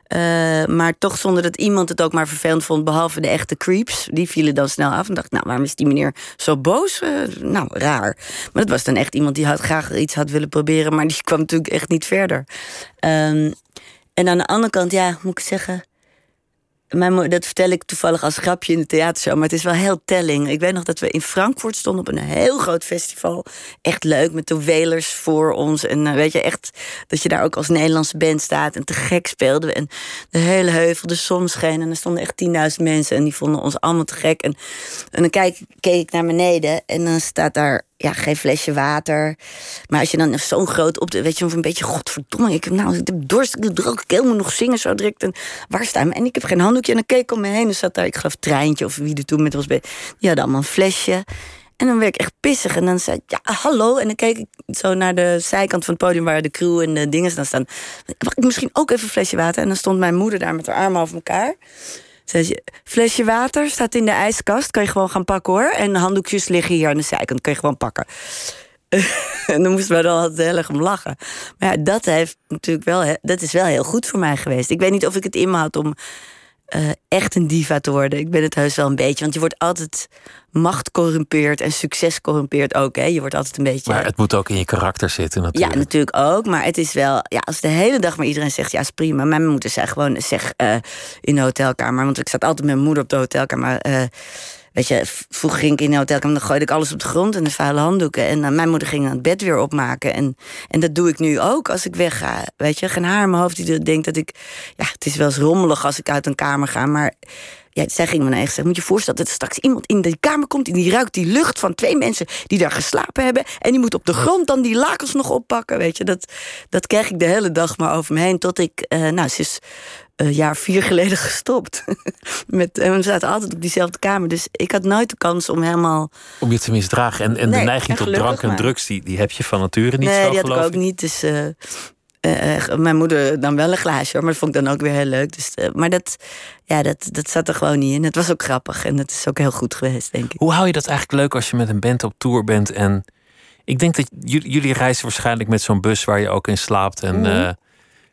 Uh, maar toch zonder dat iemand het ook maar vervelend vond, behalve de echte creeps. Die vielen dan snel af en dacht, nou, waarom is die meneer zo boos? Uh, nou, raar. Maar dat was dan echt iemand die had, graag iets had willen proberen, maar die kwam natuurlijk echt niet verder. Um, en aan de andere kant, ja, moet ik zeggen. Mijn, dat vertel ik toevallig als grapje in de theatershow, maar het is wel heel telling. Ik weet nog dat we in Frankfurt stonden op een heel groot festival. Echt leuk, met de Welers voor ons. En uh, weet je, echt dat je daar ook als Nederlandse band staat. En te gek speelden we. En de hele heuvel, de zon scheen. En er stonden echt 10.000 mensen en die vonden ons allemaal te gek. En, en dan kijk, keek ik naar beneden en dan staat daar ja, geen flesje water. Maar als je dan zo'n groot op de, weet je, of een beetje, godverdomme, ik heb nou, ik heb dorst, ik droog, ik helemaal nog zingen zo direct. En waar staan En ik heb geen handdoekje. En dan keek ik om me heen en zat daar, ik geloof, Treintje of wie er toen met was. Die hadden allemaal een flesje. En dan werd ik echt pissig. En dan zei ik, ja, hallo. En dan keek ik zo naar de zijkant van het podium... waar de crew en de dingen staan. Mag ik misschien ook even een flesje water? En dan stond mijn moeder daar met haar armen over elkaar. Flesje water staat in de ijskast. Kan je gewoon gaan pakken hoor. En handdoekjes liggen hier aan de zijkant. Kan je gewoon pakken. en dan moesten we dan altijd heel erg om lachen. Maar ja, dat, heeft natuurlijk wel, dat is wel heel goed voor mij geweest. Ik weet niet of ik het in me had om uh, echt een diva te worden. Ik ben het heus wel een beetje. Want je wordt altijd macht corrumpeert en succes corrumpeert ook. Hè? Je wordt altijd een beetje. Maar het moet ook in je karakter zitten, natuurlijk. Ja, natuurlijk ook. Maar het is wel. Ja, als de hele dag maar iedereen zegt: ja, is prima. Mijn moeder zei gewoon: zeg uh, in de hotelkamer. Want ik zat altijd met mijn moeder op de hotelkamer. Uh, Weet je, vroeger ging ik in de hotelkamer, dan gooide ik alles op de grond en de vuile handdoeken. En uh, mijn moeder ging dan het bed weer opmaken. En, en dat doe ik nu ook als ik wegga. Weet je, geen haar in mijn hoofd die denkt dat ik. Ja, het is wel eens rommelig als ik uit een kamer ga. Maar ja, zij ging me zeggen: Moet je voorstellen dat er straks iemand in die kamer komt. en die ruikt die lucht van twee mensen die daar geslapen hebben. en die moet op de grond dan die lakens nog oppakken. Weet je, dat, dat kreeg ik de hele dag maar over me heen. Tot ik, uh, nou, is een jaar vier geleden gestopt. Met, en we zaten altijd op diezelfde kamer. Dus ik had nooit de kans om helemaal. Om je te misdragen. En, en de neiging tot drank en drugs, die, die heb je van nature niet nee, zo. Nee, die had ik ook niet. Dus uh, uh, mijn moeder dan wel een glaasje hoor, maar dat vond ik dan ook weer heel leuk. Dus, uh, maar dat, ja, dat, dat zat er gewoon niet in. Het was ook grappig en het is ook heel goed geweest, denk ik. Hoe hou je dat eigenlijk leuk als je met een band op tour bent? En ik denk dat jullie, reizen waarschijnlijk met zo'n bus waar je ook in slaapt en, mm. uh,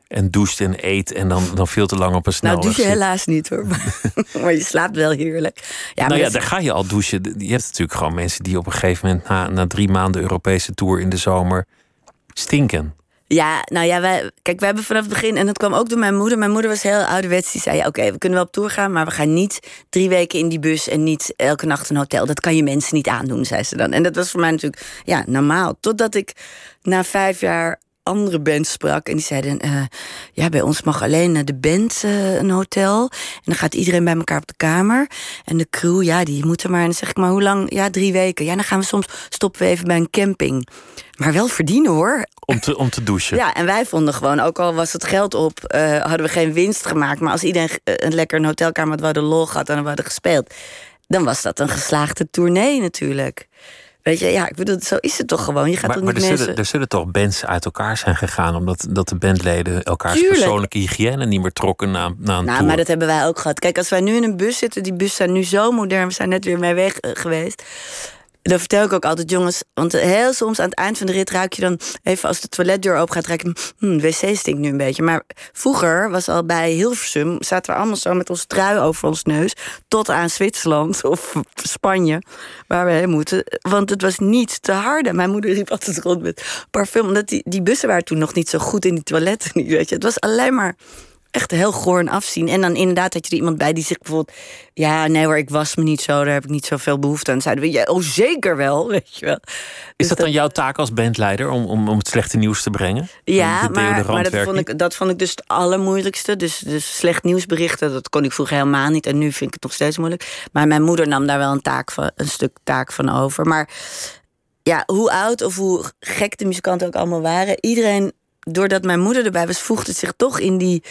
en doucht en eet en dan, dan veel te lang op een snelweg. Nou, douche helaas niet hoor, maar, je slaapt wel heerlijk. Ja, nou ja, daar ga je al douchen. Je hebt natuurlijk gewoon mensen die op een gegeven moment na, na drie maanden Europese tour in de zomer stinken. Ja, nou ja, wij, kijk, we hebben vanaf het begin, en dat kwam ook door mijn moeder. Mijn moeder was heel ouderwets. Die zei: Oké, we kunnen wel op tour gaan, maar we gaan niet drie weken in die bus en niet elke nacht een hotel. Dat kan je mensen niet aandoen, zei ze dan. En dat was voor mij natuurlijk ja, normaal. Totdat ik na vijf jaar andere bands sprak. En die zeiden: uh, Ja, bij ons mag alleen de band uh, een hotel. En dan gaat iedereen bij elkaar op de kamer. En de crew, ja, die moeten maar. En dan zeg ik: Maar hoe lang? Ja, drie weken. Ja, dan gaan we soms stoppen we even bij een camping. Maar wel verdienen hoor. Om te, om te douchen. Ja, en wij vonden gewoon, ook al was het geld op, uh, hadden we geen winst gemaakt. Maar als iedereen een lekker een hotelkamer had waar de lol had en we hadden gespeeld, dan was dat een geslaagde tournee natuurlijk. Weet je, ja, ik bedoel, zo is het toch gewoon. Je gaat maar, toch maar niet er, mensen... zullen, er zullen toch bands uit elkaar zijn gegaan... omdat dat de bandleden elkaars Tuurlijk. persoonlijke hygiëne niet meer trokken na, na een Nou, tour. maar dat hebben wij ook gehad. Kijk, als wij nu in een bus zitten... die bussen zijn nu zo modern, we zijn net weer mee weg uh, geweest... Dan vertel ik ook altijd, jongens, want heel soms aan het eind van de rit ruik je dan even als de toiletdeur open gaat, ruik je, hm, de wc stinkt nu een beetje. Maar vroeger was al bij Hilversum, zaten we allemaal zo met ons trui over ons neus, tot aan Zwitserland of Spanje, waar we heen moeten. Want het was niet te harde. Mijn moeder riep altijd rond met parfum, omdat die, die bussen waren toen nog niet zo goed in die toiletten. Weet je. Het was alleen maar echt heel goor en afzien. En dan inderdaad had je er iemand bij die zich bijvoorbeeld... ja, nee hoor, ik was me niet zo, daar heb ik niet zoveel behoefte aan. zeiden we, ja, oh zeker wel, weet je wel. Is dus dat dan jouw taak als bandleider om, om, om het slechte nieuws te brengen? Ja, maar, maar dat, vond ik, dat vond ik dus het allermoeilijkste. Dus, dus slecht nieuwsberichten, dat kon ik vroeger helemaal niet. En nu vind ik het nog steeds moeilijk. Maar mijn moeder nam daar wel een, taak van, een stuk taak van over. Maar ja, hoe oud of hoe gek de muzikanten ook allemaal waren... iedereen doordat mijn moeder erbij was, voegde het zich toch in die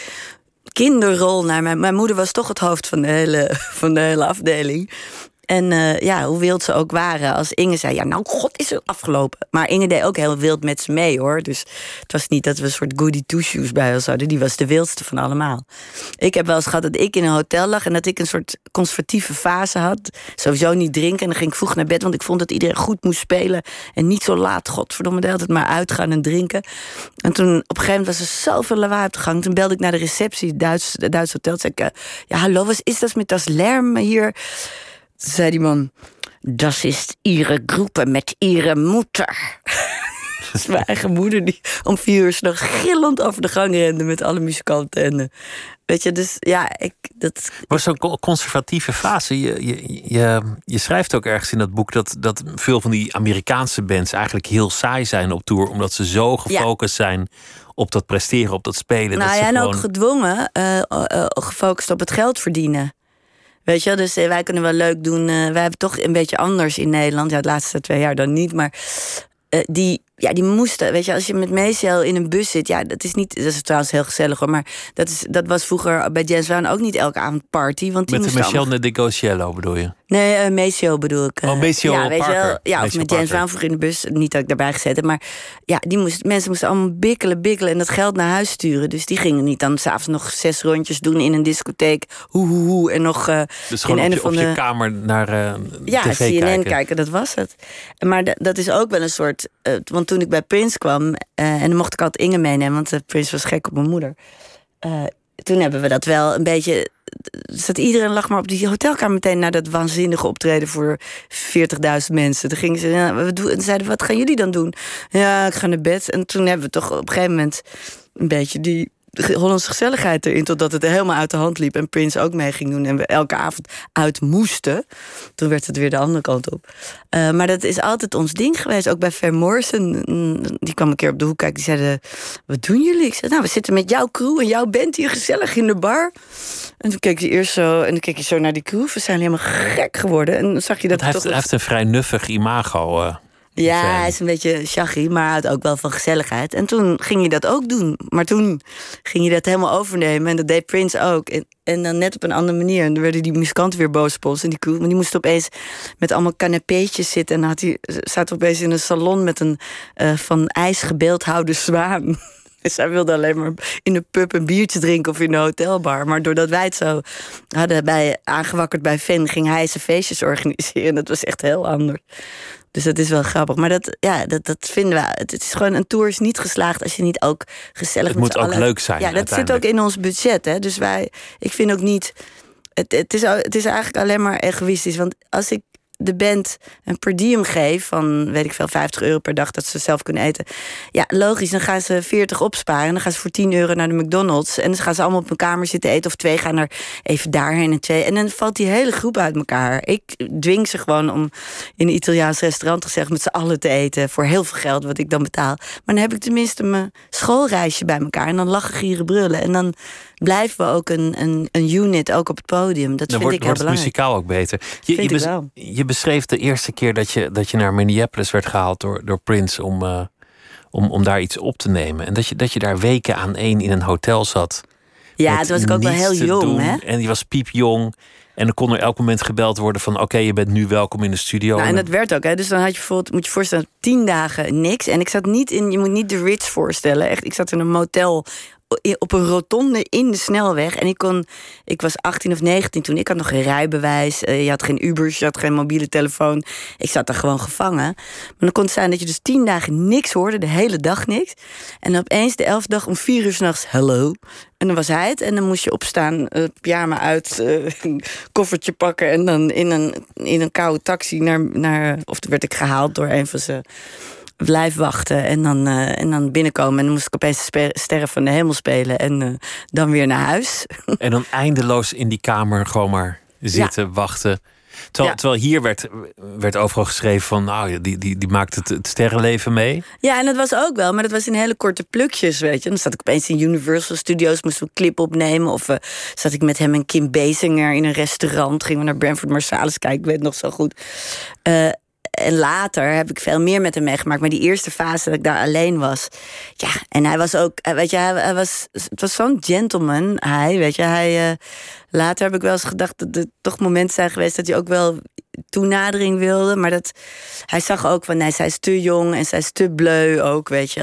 kinderrol naar mijn. Mijn moeder was toch het hoofd van de hele, van de hele afdeling. En uh, ja, hoe wild ze ook waren. Als Inge zei, ja, nou, god, is het afgelopen. Maar Inge deed ook heel wild met ze mee, hoor. Dus het was niet dat we een soort goody two-shoes bij ons hadden. Die was de wildste van allemaal. Ik heb wel eens gehad dat ik in een hotel lag... en dat ik een soort conservatieve fase had. Sowieso niet drinken. En dan ging ik vroeg naar bed, want ik vond dat iedereen goed moest spelen. En niet zo laat, godverdomme, de altijd maar uitgaan en drinken. En toen, op een gegeven moment was er zoveel lawaai op de gang. Toen belde ik naar de receptie, Duits, Duits hotel. Toen zei ik, ja, hallo, wat is dat met dat lerm hier... Zei die man, dat is ihre groepen met ihre moeder. dat is mijn eigen moeder die om vier uur nog gillend over de gang rende met alle muzikanten. En, weet je, dus ja, ik, dat... Was zo'n conservatieve fase. Je, je, je, je, schrijft ook ergens in dat boek dat, dat veel van die Amerikaanse bands eigenlijk heel saai zijn op tour, omdat ze zo gefocust ja. zijn op dat presteren, op dat spelen. Nou dat ja, en gewoon... ook gedwongen, uh, uh, gefocust op het geld verdienen. Weet je, dus wij kunnen wel leuk doen. Uh, wij hebben toch een beetje anders in Nederland. Ja, de laatste twee jaar dan niet. Maar uh, die, ja, die moesten. Weet je, als je met Meesel in een bus zit. Ja, dat is niet. Dat is trouwens heel gezellig hoor. Maar dat, is, dat was vroeger bij Jens Waan ook niet elke avond party. Want die met de moesten Michel Negociello bedoel je? Nee, uh, bedoel ik. oh, Maceo ja, weet Parker. Je wel, ja, of met Parker. Brown vroeger in de bus. Niet dat ik daarbij gezet heb. Maar ja, die moest, mensen moesten allemaal bikkelen, bikkelen. En dat geld naar huis sturen. Dus die gingen niet dan s'avonds nog zes rondjes doen in een discotheek. Hoe, hoe, hoe. En nog uh, Dus gewoon in op je, van op de... je kamer naar Ja, tv CNN kijken. kijken. dat was het. Maar dat is ook wel een soort... Want toen ik bij Prince kwam... Uh, en dan mocht ik altijd Inge meenemen... want uh, Prince was gek op mijn moeder. Uh, toen hebben we dat wel een beetje... Zat iedereen lag maar op die hotelkamer meteen... naar dat waanzinnige optreden voor 40.000 mensen. Toen gingen ze... Ja, we doen, en zeiden, wat gaan jullie dan doen? Ja, ik ga naar bed. En toen hebben we toch op een gegeven moment... een beetje die Hollandse gezelligheid erin... totdat het helemaal uit de hand liep en Prince ook mee ging doen... en we elke avond uit moesten. Toen werd het weer de andere kant op. Uh, maar dat is altijd ons ding geweest. Ook bij Van Morrison, die kwam een keer op de hoek kijken... die zeiden, wat doen jullie? Ik zei, nou, we zitten met jouw crew en jouw band hier gezellig in de bar. En toen keek je eerst zo, en dan keek je zo naar die crew. We zijn helemaal gek geworden. En dan zag je dat hij, toch heeft, hij heeft een vrij nuffig imago. eh. Ja, hij is een beetje shaggy, maar houdt ook wel van gezelligheid. En toen ging je dat ook doen. Maar toen ging je dat helemaal overnemen. En dat deed Prince ook. En, en dan net op een andere manier. En dan werden die muzikanten weer boos op ons. En die maar die moest opeens met allemaal canapéetjes zitten. En dan had hij, zat opeens in een salon met een eh, van ijs gebeeldhouwde zwaan. Dus hij wilde alleen maar in de pub een biertje drinken of in de hotelbar. Maar doordat wij het zo hadden bij, aangewakkerd bij Fan, ging hij zijn feestjes organiseren. Dat was echt heel anders. Dus dat is wel grappig. Maar dat, ja, dat, dat vinden we. Het is gewoon een tour is niet geslaagd als je niet ook gezellig Het met moet ook allen- leuk zijn, Ja, dat zit ook in ons budget. Hè? Dus wij, ik vind ook niet. Het, het, is, het is eigenlijk alleen maar egoïstisch. Want als ik de band een per diem geef van, weet ik veel, 50 euro per dag dat ze zelf kunnen eten. Ja, logisch, dan gaan ze 40 opsparen. En dan gaan ze voor 10 euro naar de McDonald's. En dan gaan ze allemaal op een kamer zitten eten. Of twee gaan er even daarheen en twee. En dan valt die hele groep uit elkaar. Ik dwing ze gewoon om in een Italiaans restaurant gezegd met z'n allen te eten. Voor heel veel geld, wat ik dan betaal. Maar dan heb ik tenminste mijn schoolreisje bij elkaar. En dan lachen, gieren, brullen. En dan blijven we ook een, een, een unit, ook op het podium. Dat Dan vind wordt, ik heel wordt belangrijk. muzikaal ook beter. Je, je, je beschreef de eerste keer dat je, dat je naar Minneapolis werd gehaald door, door Prince om, eh, om, om daar iets op te nemen. En dat je, dat je daar weken aan één in een hotel zat. Ja, toen was ik ook wel heel jong, doen. hè? En die was piepjong. En dan kon er elk moment gebeld worden van... oké, je bent nu welkom in de studio. Nou, en dat werd ook, hè. Dus dan had je bijvoorbeeld, moet je voorstellen, tien dagen niks. En ik zat niet in, je moet niet de Ritz voorstellen. Echt, ik zat in een motel op een rotonde in de snelweg. En ik kon, ik was 18 of 19 toen. Ik had nog geen rijbewijs. eh, je had geen Ubers, je had geen mobiele telefoon. Ik zat daar gewoon gevangen. Maar dan kon het zijn dat je dus tien dagen niks hoorde, de hele dag niks. En opeens de elfde dag om vier uur s'nachts, hello. En dan was hij het. En dan moest je opstaan, eh pyjama uit, een koffertje pakken. En dan in een, in een koude taxi naar, naar... Of werd ik gehaald door een van ze blijf wachten en dan, eh, en dan binnenkomen. En dan moest ik opeens sterren van de hemel spelen. En eh, dan weer naar huis. En dan eindeloos in die kamer gewoon maar zitten, wachten. Terwijl, Ja. terwijl hier werd, werd overal geschreven van... nou, die, die, die maakt het, het sterrenleven mee. Ja, en dat was ook wel, maar dat was in hele korte plukjes, weet je. Dan zat ik opeens in Universal Studios, moesten we een clip opnemen. Of eh, zat ik met hem en Kim Basinger in een restaurant. Gingen we naar Branford Marsalis kijken, ik weet het nog zo goed. En later heb ik veel meer met hem meegemaakt. Maar die eerste fase dat ik daar alleen was. Ja, en hij was ook, eh, weet je, hij, was, het was zo'n gentleman. Hij, weet je, hij. eh, later heb ik wel eens gedacht dat er toch momenten zijn geweest dat hij ook wel toenadering wilde. Maar dat hij zag ook van nee, zij is te jong en zij is te bleu ook, weet je.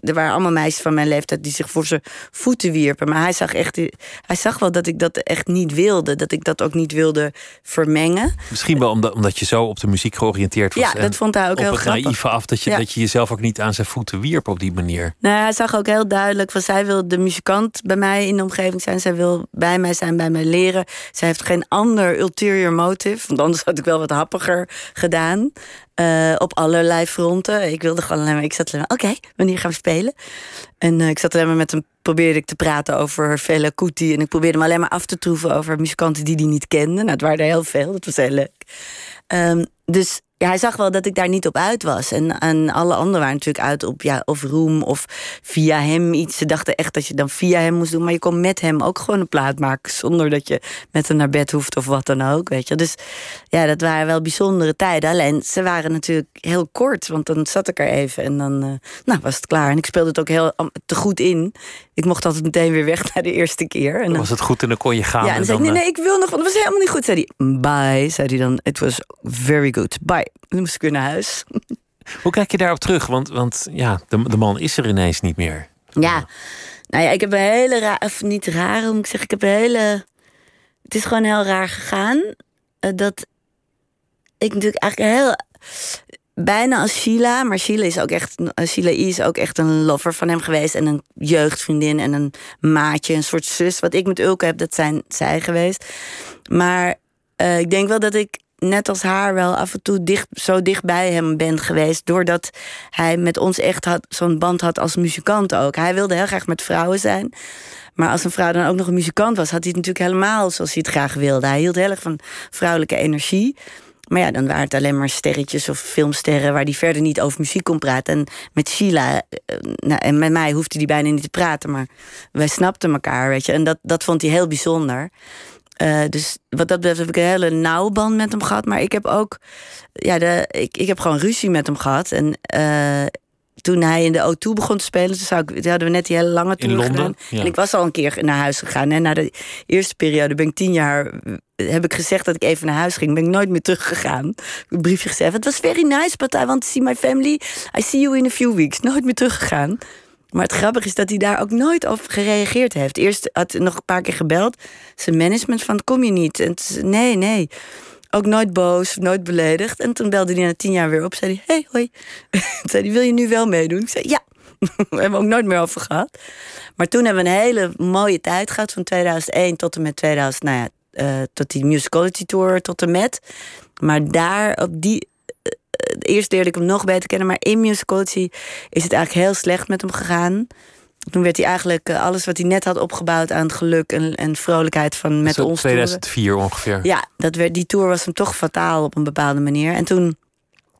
Er waren allemaal meisjes van mijn leeftijd die zich voor zijn voeten wierpen. Maar hij zag echt, hij zag wel dat ik dat echt niet wilde. Dat ik dat ook niet wilde vermengen. Misschien wel omdat, omdat je zo op de muziek georiënteerd was. Ja, dat vond hij ook op heel het grappig. naïeve af dat je, Ja. dat je jezelf ook niet aan zijn voeten wierp op die manier. Nou, hij zag ook heel duidelijk van zij wil de muzikant bij mij in de omgeving zijn. Zij wil bij mij zijn, bij mij leren. Zij heeft geen ander ulterior motive. Want anders had ik wel wat happiger gedaan. eh, op allerlei fronten. Ik wilde gewoon alleen maar. Ik zat alleen maar. Oké, wanneer gaan we spelen? En eh, ik zat alleen maar met hem. Probeerde ik te praten over Fela Kuti. En ik probeerde hem alleen maar af te troeven over muzikanten die hij niet kende. Nou, het waren er heel veel. Dat was heel leuk. Ehm, dus ja, hij zag wel dat ik daar niet op uit was. En, en alle anderen waren natuurlijk uit op ja, of roem of via hem iets. Ze dachten echt dat je dan via hem moest doen. Maar je kon met hem ook gewoon een plaat maken. Zonder dat je met hem naar bed hoeft of wat dan ook. Weet je. Dus ja, dat waren wel bijzondere tijden. Alleen ze waren natuurlijk heel kort. Want dan zat ik er even en dan eh, nou, was het klaar. En ik speelde het ook heel te goed in. Ik mocht altijd meteen weer weg na de eerste keer. En Dan dan, was het goed en dan kon je gaan. ja, en dan zei ik, nee, nee, ik wil nog, want het was helemaal niet goed. Zei hij, bye, zei hij dan. It was very good, bye. Dan moest ik weer naar huis. Hoe kijk je daarop terug? Want, want ja, de, de man is er ineens niet meer. Ja, nou ja, ik heb een hele raar, of niet raar, hoe moet ik zeggen, ik heb een hele, het is gewoon heel raar gegaan. eh, dat ik natuurlijk eigenlijk heel, bijna als Sheila, maar Sheila is ook echt, eh, Sheila I is ook echt een lover van hem geweest en een jeugdvriendin en een maatje, een soort zus. Wat ik met Ulke heb, dat zijn zij geweest. Maar eh, ik denk wel dat ik net als haar wel af en toe dicht, zo dicht bij hem ben geweest. Doordat hij met ons echt had, zo'n band had als muzikant ook. Hij wilde heel graag met vrouwen zijn. Maar als een vrouw dan ook nog een muzikant was, had hij het natuurlijk helemaal zoals hij het graag wilde. Hij hield heel erg van vrouwelijke energie. Maar ja, dan waren het alleen maar sterretjes of filmsterren waar die verder niet over muziek kon praten. En met Sheila eh, nou, en met mij hoefde hij bijna niet te praten, maar wij snapten elkaar, weet je. En dat, dat vond hij heel bijzonder. Uh, dus wat dat betreft heb ik een hele nauwe band met hem gehad. Maar ik heb ook, ja, de, ik, ik heb gewoon ruzie met hem gehad. En uh, toen hij in de O2 begon te spelen, toen, zou ik, hadden we net die hele lange tour gedaan. En ik was al een keer naar huis gegaan. En na de eerste periode ben ik tien jaar, heb ik gezegd dat ik even naar huis ging. Ben ik nooit meer teruggegaan. Een briefje gezegd. Het was very nice, but I want to see my family. I see you in a few weeks. Nooit meer teruggegaan. Maar het grappige is dat hij daar ook nooit op gereageerd heeft. Eerst had hij nog een paar keer gebeld. Zijn management van, kom je niet? En nee, nee. Ook nooit boos, nooit beledigd. En toen belde hij na tien jaar weer op. Zei hij, hey, hoi. zei hij, wil je nu wel meedoen? Ik zei, ja. we hebben ook nooit meer over gehad. Maar toen hebben we een hele mooie tijd gehad. Van 2001 tot en met 2000, nou ja, uh, tot die Musicality Tour tot en met. Maar daar, op die... Uh, eerst leerde ik hem nog beter kennen. Maar in Musicality is het eigenlijk heel slecht met hem gegaan. Toen werd hij eigenlijk uh, alles wat hij net had opgebouwd aan geluk en, en vrolijkheid van met ons. 2004 ongeveer. Ja, dat werd, die tour was hem toch fataal op een bepaalde manier. En toen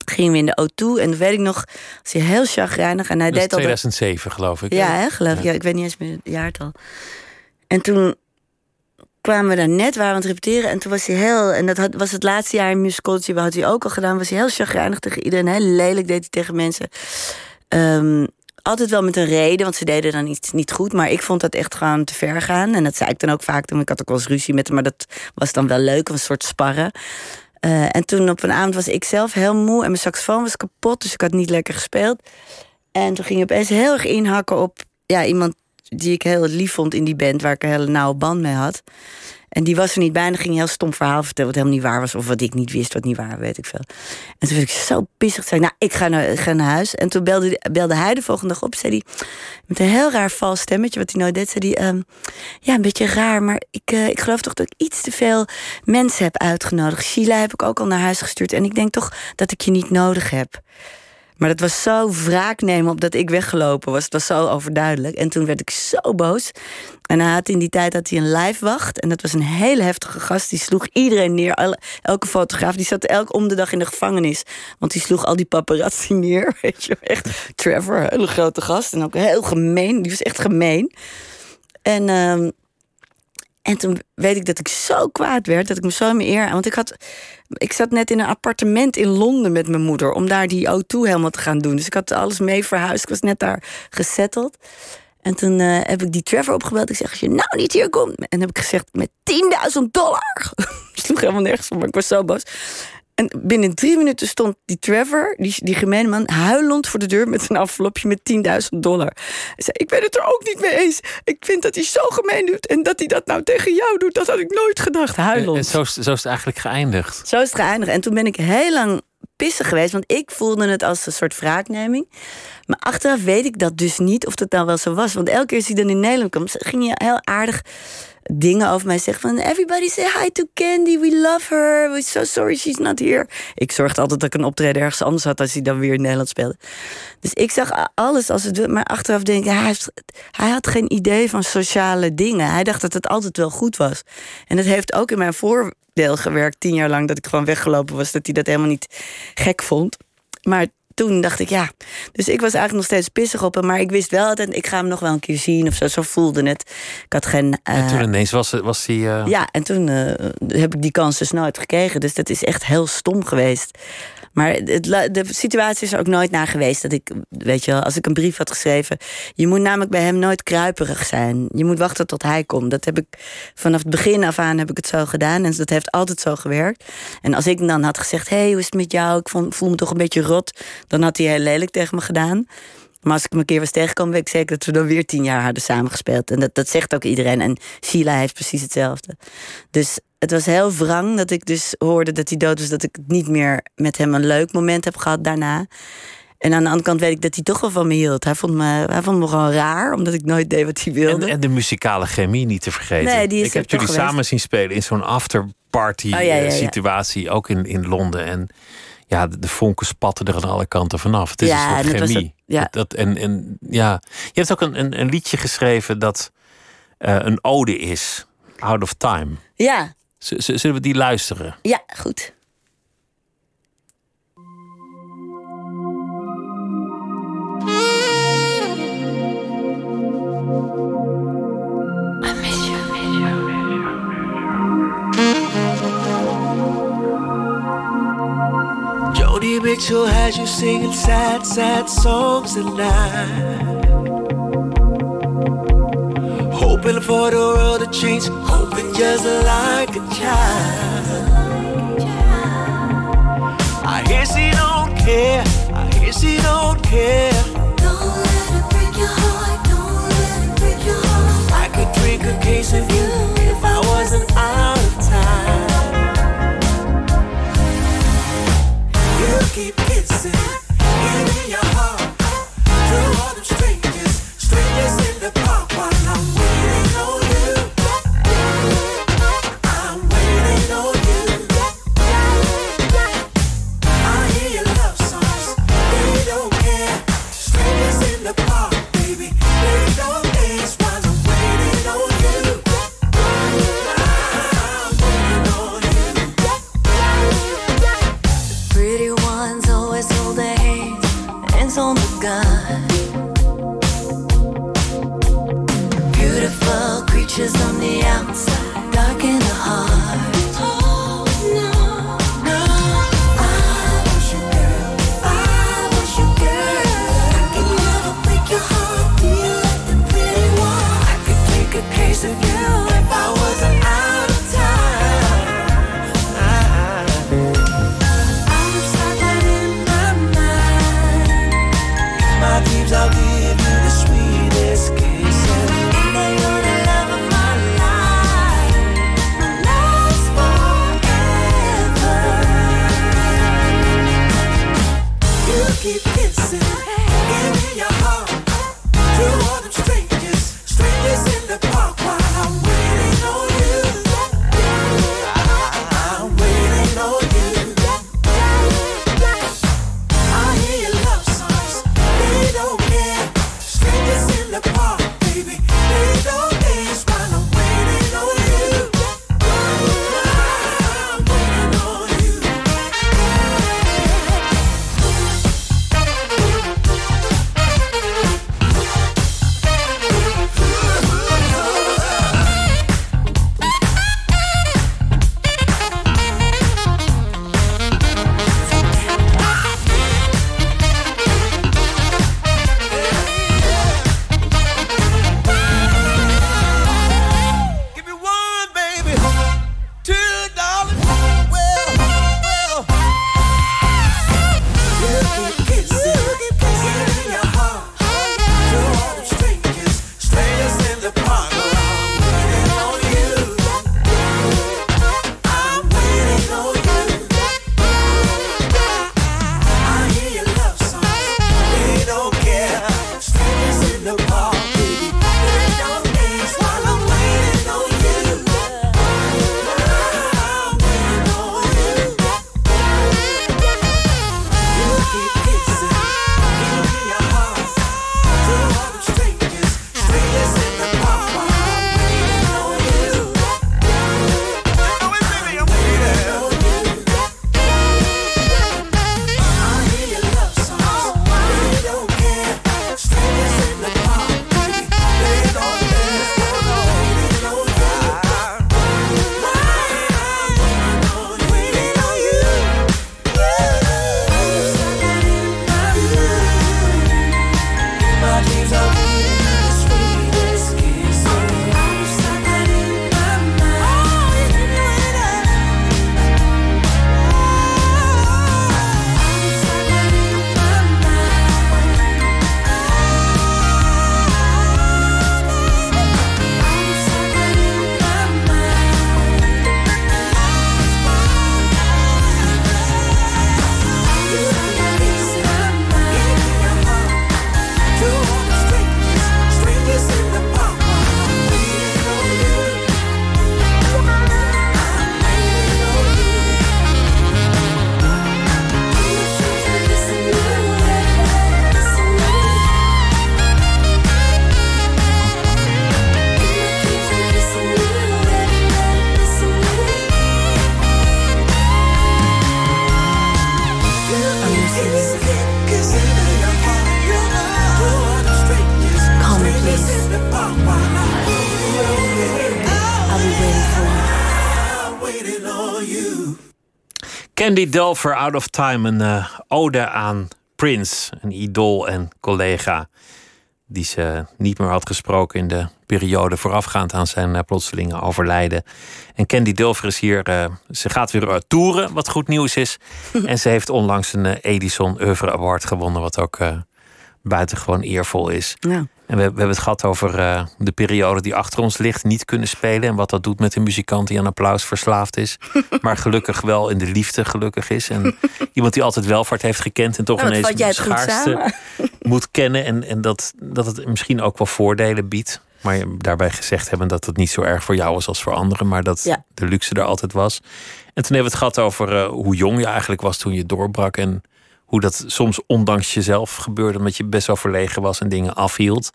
gingen we in de O2 en dat weet ik nog, was hij heel chagrijnig en hij dat deed 2007 geloof ik. Ja, hè, geloof ik. Ja. ja. ik weet niet eens meer het jaartal. En toen kwamen we daar net, we aan het repeteren. En toen was hij heel... En dat had, was het laatste jaar in musicology, had hij ook al gedaan. Was hij heel chagrijnig tegen iedereen. Heel lelijk deed hij tegen mensen. Um, altijd wel met een reden, want ze deden dan iets niet goed. Maar ik vond dat echt gewoon te ver gaan. En dat zei ik dan ook vaak toen. Ik had ook wel eens ruzie met hem, maar dat was dan wel leuk. Een soort sparren. Uh, en toen op een avond was ik zelf heel moe en mijn saxofoon was kapot. Dus ik had niet lekker gespeeld. En toen ging ik opeens heel erg inhakken op ja, iemand die ik heel lief vond in die band, waar ik een hele nauwe band mee had. En die was er niet bij en ging een heel stom verhaal vertellen... wat helemaal niet waar was of wat ik niet wist, wat niet waar, weet ik veel. En toen werd ik zo pissig. zei nou, ik ga naar, ga naar huis. En toen belde, belde hij de volgende dag op. Zei hij, met een heel raar vals stemmetje, wat hij nooit deed... zei hij, um, ja, een beetje raar, maar ik, uh, ik geloof toch dat ik iets te veel mensen heb uitgenodigd. Sheila heb ik ook al naar huis gestuurd. En ik denk toch dat ik je niet nodig heb. Maar dat was zo wraak nemen op dat ik weggelopen was. Het was zo overduidelijk. En toen werd ik zo boos. En hij had in die tijd had hij een live wacht. En dat was een hele heftige gast. Die sloeg iedereen neer. Elke fotograaf. Die zat elk om de dag in de gevangenis. Want die sloeg al die paparazzi neer. Weet je, echt. Trevor, een hele grote gast. En ook heel gemeen. Die was echt gemeen. En... Um, en toen weet ik dat ik zo kwaad werd, dat ik me zo in mijn eer... Want ik, had, ik zat net in een appartement in Londen met mijn moeder... om daar die O2 helemaal te gaan doen. Dus ik had alles mee verhuisd. Ik was net daar gesetteld. En toen uh, heb ik die Trevor opgebeld. Ik zeg, als je nou niet hier komt... En heb ik gezegd, met 10.000 dollar. sloeg helemaal nergens op, maar ik was zo boos. En binnen drie minuten stond die Trevor, die, die gemene man, huilend voor de deur met een envelopje met 10.000 dollar. Hij zei: Ik ben het er ook niet mee eens. Ik vind dat hij zo gemeen doet. En dat hij dat nou tegen jou doet, dat had ik nooit gedacht. Huilend. En, zo, zo is het eigenlijk geëindigd. Zo is het geëindigd. En toen ben ik heel lang pissig geweest, want ik voelde het als een soort wraakneming. Maar achteraf weet ik dat dus niet of dat nou wel zo was. Want elke keer als hij dan in Nederland kwam, ging hij heel aardig dingen over mij zeggen van... Everybody say hi to Candy, we love her. We're so sorry she's not here. Ik zorgde altijd dat ik een optreden ergens anders had... als hij dan weer in Nederland speelde. Dus ik zag alles als het... Maar achteraf denk ik, hij, hij had geen idee van sociale dingen. Hij dacht dat het altijd wel goed was. En dat heeft ook in mijn voordeel gewerkt... tien jaar lang dat ik gewoon weggelopen was... dat hij dat helemaal niet gek vond. Maar toen dacht ik, ja. Dus ik was eigenlijk nog steeds pissig op hem. Maar ik wist wel altijd, ik ga hem nog wel een keer zien of zo. Zo voelde het. Ik had geen... Uh, en toen ineens was, was hij... Uh... Ja, en toen uh, heb ik die kans dus nooit gekregen. Dus dat is echt heel stom geweest. Maar de situatie is er ook nooit naar geweest dat ik, weet je wel, als ik een brief had geschreven. Je moet namelijk bij hem nooit kruiperig zijn. Je moet wachten tot hij komt. Dat heb ik vanaf het begin af aan heb ik het zo gedaan. En dat heeft altijd zo gewerkt. En als ik dan had gezegd: hey, hoe is het met jou? Ik voel me toch een beetje rot. Dan had hij heel lelijk tegen me gedaan. Maar als ik hem een keer was tegengekomen, weet ik zeker dat we dan weer tien jaar hadden samengespeeld. En dat, dat zegt ook iedereen. En Sheila heeft precies hetzelfde. Dus het was heel wrang dat ik dus hoorde dat hij dood was. Dat ik niet meer met hem een leuk moment heb gehad daarna. En aan de andere kant weet ik dat hij toch wel van me hield. Hij vond me, hij vond me gewoon raar, omdat ik nooit deed wat hij wilde. En, en de muzikale chemie niet te vergeten. Nee, die is ik heb jullie samen zien spelen in zo'n afterparty oh, ja, situatie, ook in, in Londen. En ja, de, de vonken spatten er aan alle kanten vanaf. Het is een soort chemie. ja. Dat, en, en, ja. Je hebt ook een, een, een liedje geschreven dat uh, een ode is. Out of Time. Ja zullen we die luisteren? Ja, goed. Jody Mitchell has you singing sad, sad songs at night. Hoping for the world to change, hoping just like a child. I hear she don't care, I hear she don't care. Don't let it break your heart, don't let it break your heart. I could drink a case of you if I wasn't out of time. You keep kissing, giving your heart to all them strangers, strangers in the park Candy Dulfer, Out of Time. Een eh, ode aan Prince, een idool en collega. Die ze niet meer had gesproken in de periode voorafgaand aan zijn eh, plotselinge overlijden. En Candy Dulfer is hier, eh, ze gaat weer eh, toeren, wat goed nieuws is. en ze heeft onlangs een Edison Oeuvre Award gewonnen, wat ook buitengewoon eervol is. Ja. En we, we hebben het gehad over eh, de periode die achter ons ligt, niet kunnen spelen. En wat dat doet met een muzikant die aan applaus verslaafd is. maar gelukkig wel in de liefde gelukkig is. En iemand die altijd welvaart heeft gekend en toch Nou, ineens de het schaarste moet kennen. En, en dat, dat het misschien ook wel voordelen biedt. Maar daarbij gezegd hebben dat het niet zo erg voor jou was als voor anderen. Maar dat Ja. de luxe er altijd was. En toen hebben we het gehad over eh, hoe jong je eigenlijk was toen je doorbrak. En hoe dat soms ondanks jezelf gebeurde. Omdat je best wel verlegen was en dingen afhield.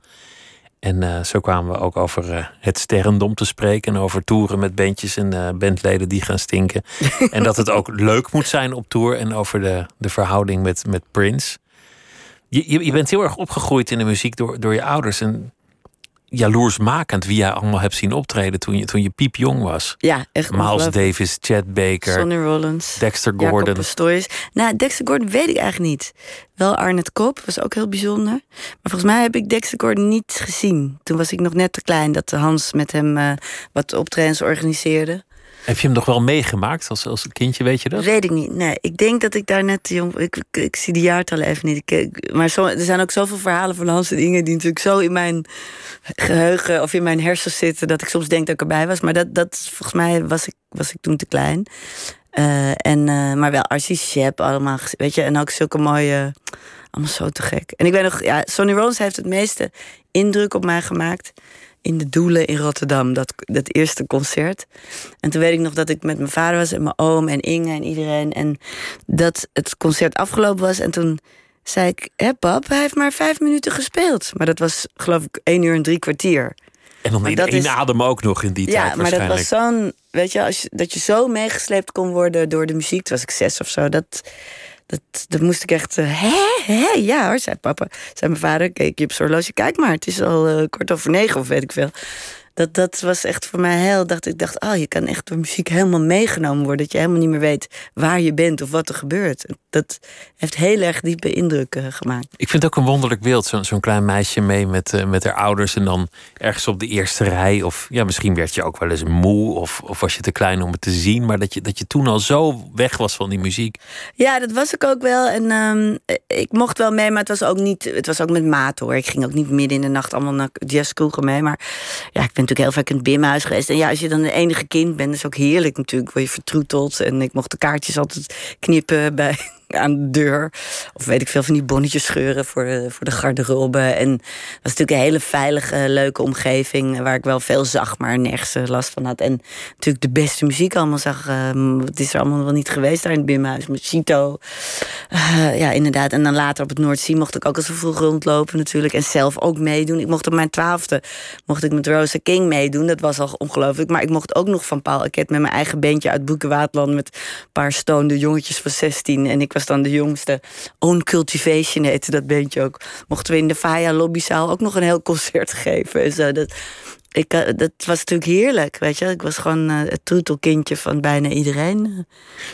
En eh, zo kwamen we ook over eh, het sterrendom te spreken. En over toeren met bandjes en eh, bandleden die gaan stinken. en dat het ook leuk moet zijn op tour. En over de, de verhouding met, met Prince. Je, je, je bent heel erg opgegroeid in de muziek door, door je ouders. En jaloersmakend wie jij allemaal hebt zien optreden toen je, toen je piepjong was. Ja, echt Miles. Davis, Chad Baker, Sonny Rollins. Dexter Gordon. Pastorius. Nou, Dexter Gordon weet ik eigenlijk niet. Wel Arnett Kop, was ook heel bijzonder. Maar volgens mij heb ik Dexter Gordon niet gezien. Toen was ik nog net te klein dat Hans met hem eh, wat optredens organiseerde. Heb je hem nog wel meegemaakt als, als kindje, weet je dat? Weet ik niet. Nee, ik denk dat ik daar net jong... Ik, ik, ik zie de jaartallen even niet. Maar er zijn ook zoveel verhalen van Hans en Inge... die natuurlijk zo in mijn geheugen of in mijn hersens zitten... dat ik soms denk dat ik erbij was. Maar dat, dat volgens mij was ik, was ik toen te klein. Eh, en, eh, maar wel Archie Shep allemaal, weet je. En ook zulke mooie... Allemaal zo te gek. En ik weet nog, ja, Sonny Rollins heeft het meeste indruk op mij gemaakt... in de Doelen in Rotterdam, dat, dat eerste concert. En toen weet ik nog dat ik met mijn vader was en mijn oom en Inge en iedereen. En dat het concert afgelopen was. En toen zei ik, hé pap, hij heeft maar vijf minuten gespeeld. Maar dat was geloof ik één uur en drie kwartier. En dan in één adem ook nog in die ja, tijd maar dat was zo'n, weet je, als je, dat je zo meegesleept kon worden door de muziek. Toen was ik zes of zo. Dat, dat, dat moest ik echt, eh, hè, hè, ja hoor, zei papa. Zei mijn vader, keek je op zijn horloge, kijk maar, het is al eh, kwart over negen of weet ik veel. Dat, dat was echt voor mij heel, dacht ik, dacht, oh, je kan echt door muziek helemaal meegenomen worden. Dat je helemaal niet meer weet waar je bent of wat er gebeurt. Dat heeft heel erg diepe indruk eh, gemaakt. Ik vind het ook een wonderlijk beeld. Zo'n zo'n klein meisje mee met, eh, met haar ouders. En dan ergens op de eerste rij. Of ja, misschien werd je ook wel eens moe. Of, of was je te klein om het te zien. Maar dat je, dat je toen al zo weg was van die muziek. Ja, dat was ik ook wel. En ehm, ik mocht wel mee, maar het was ook niet. Het was ook met maat hoor. Ik ging ook niet midden in de nacht allemaal naar jazzkroegen mee. Maar ja, ik ben natuurlijk heel vaak in het bimhuis geweest. En ja, als je dan de enige kind bent, is ook heerlijk natuurlijk. Word je vertroeteld. En ik mocht de kaartjes altijd knippen bij. Aan de deur. Of weet ik veel van die bonnetjes scheuren voor, eh, voor de garderobe. En het was natuurlijk een hele veilige, leuke omgeving. Waar ik wel veel zag, maar nergens eh, last van had. En natuurlijk de beste muziek allemaal zag. ehm, het is er allemaal wel niet geweest daar in het Bimhuis. Met Chito. Eh, ja, inderdaad. En dan later op het Noordzee mocht ik ook al zo vroeg rondlopen natuurlijk. En zelf ook meedoen. Ik mocht op mijn twaalfde mocht ik met Rosa King meedoen. Dat was al ongelooflijk. Maar ik mocht ook nog van Paul Arquette met mijn eigen bandje uit Boekenwaardland. Met een paar stoonde jongetjes van 16. En ik was dan de jongste. Own Cultivation heette dat bandje ook. Mochten we in de Faya lobbyzaal ook nog een heel concert geven. En zo. Dat, ik, eh, dat was natuurlijk heerlijk, weet je. Ik was gewoon eh, het troetelkindje van bijna iedereen.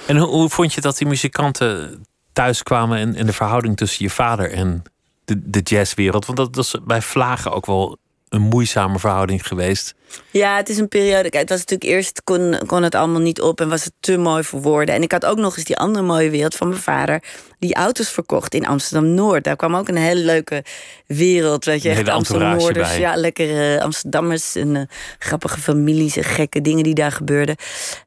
En hoe, hoe vond je dat die muzikanten thuiskwamen. En, en de verhouding tussen je vader en de, de jazzwereld? Want dat was bij Vlagen ook wel een moeizame verhouding geweest. Ja, het is een periode. Kijk, het was natuurlijk eerst kon, kon het allemaal niet op en was het te mooi voor woorden. En ik had ook nog eens die andere mooie wereld van mijn vader, die auto's verkocht in Amsterdam Noord. Daar kwam ook een hele leuke wereld, weet je, Een echt Amsterdam Noorders, ja, lekkere Amsterdammers en eh, grappige families en gekke dingen die daar gebeurden.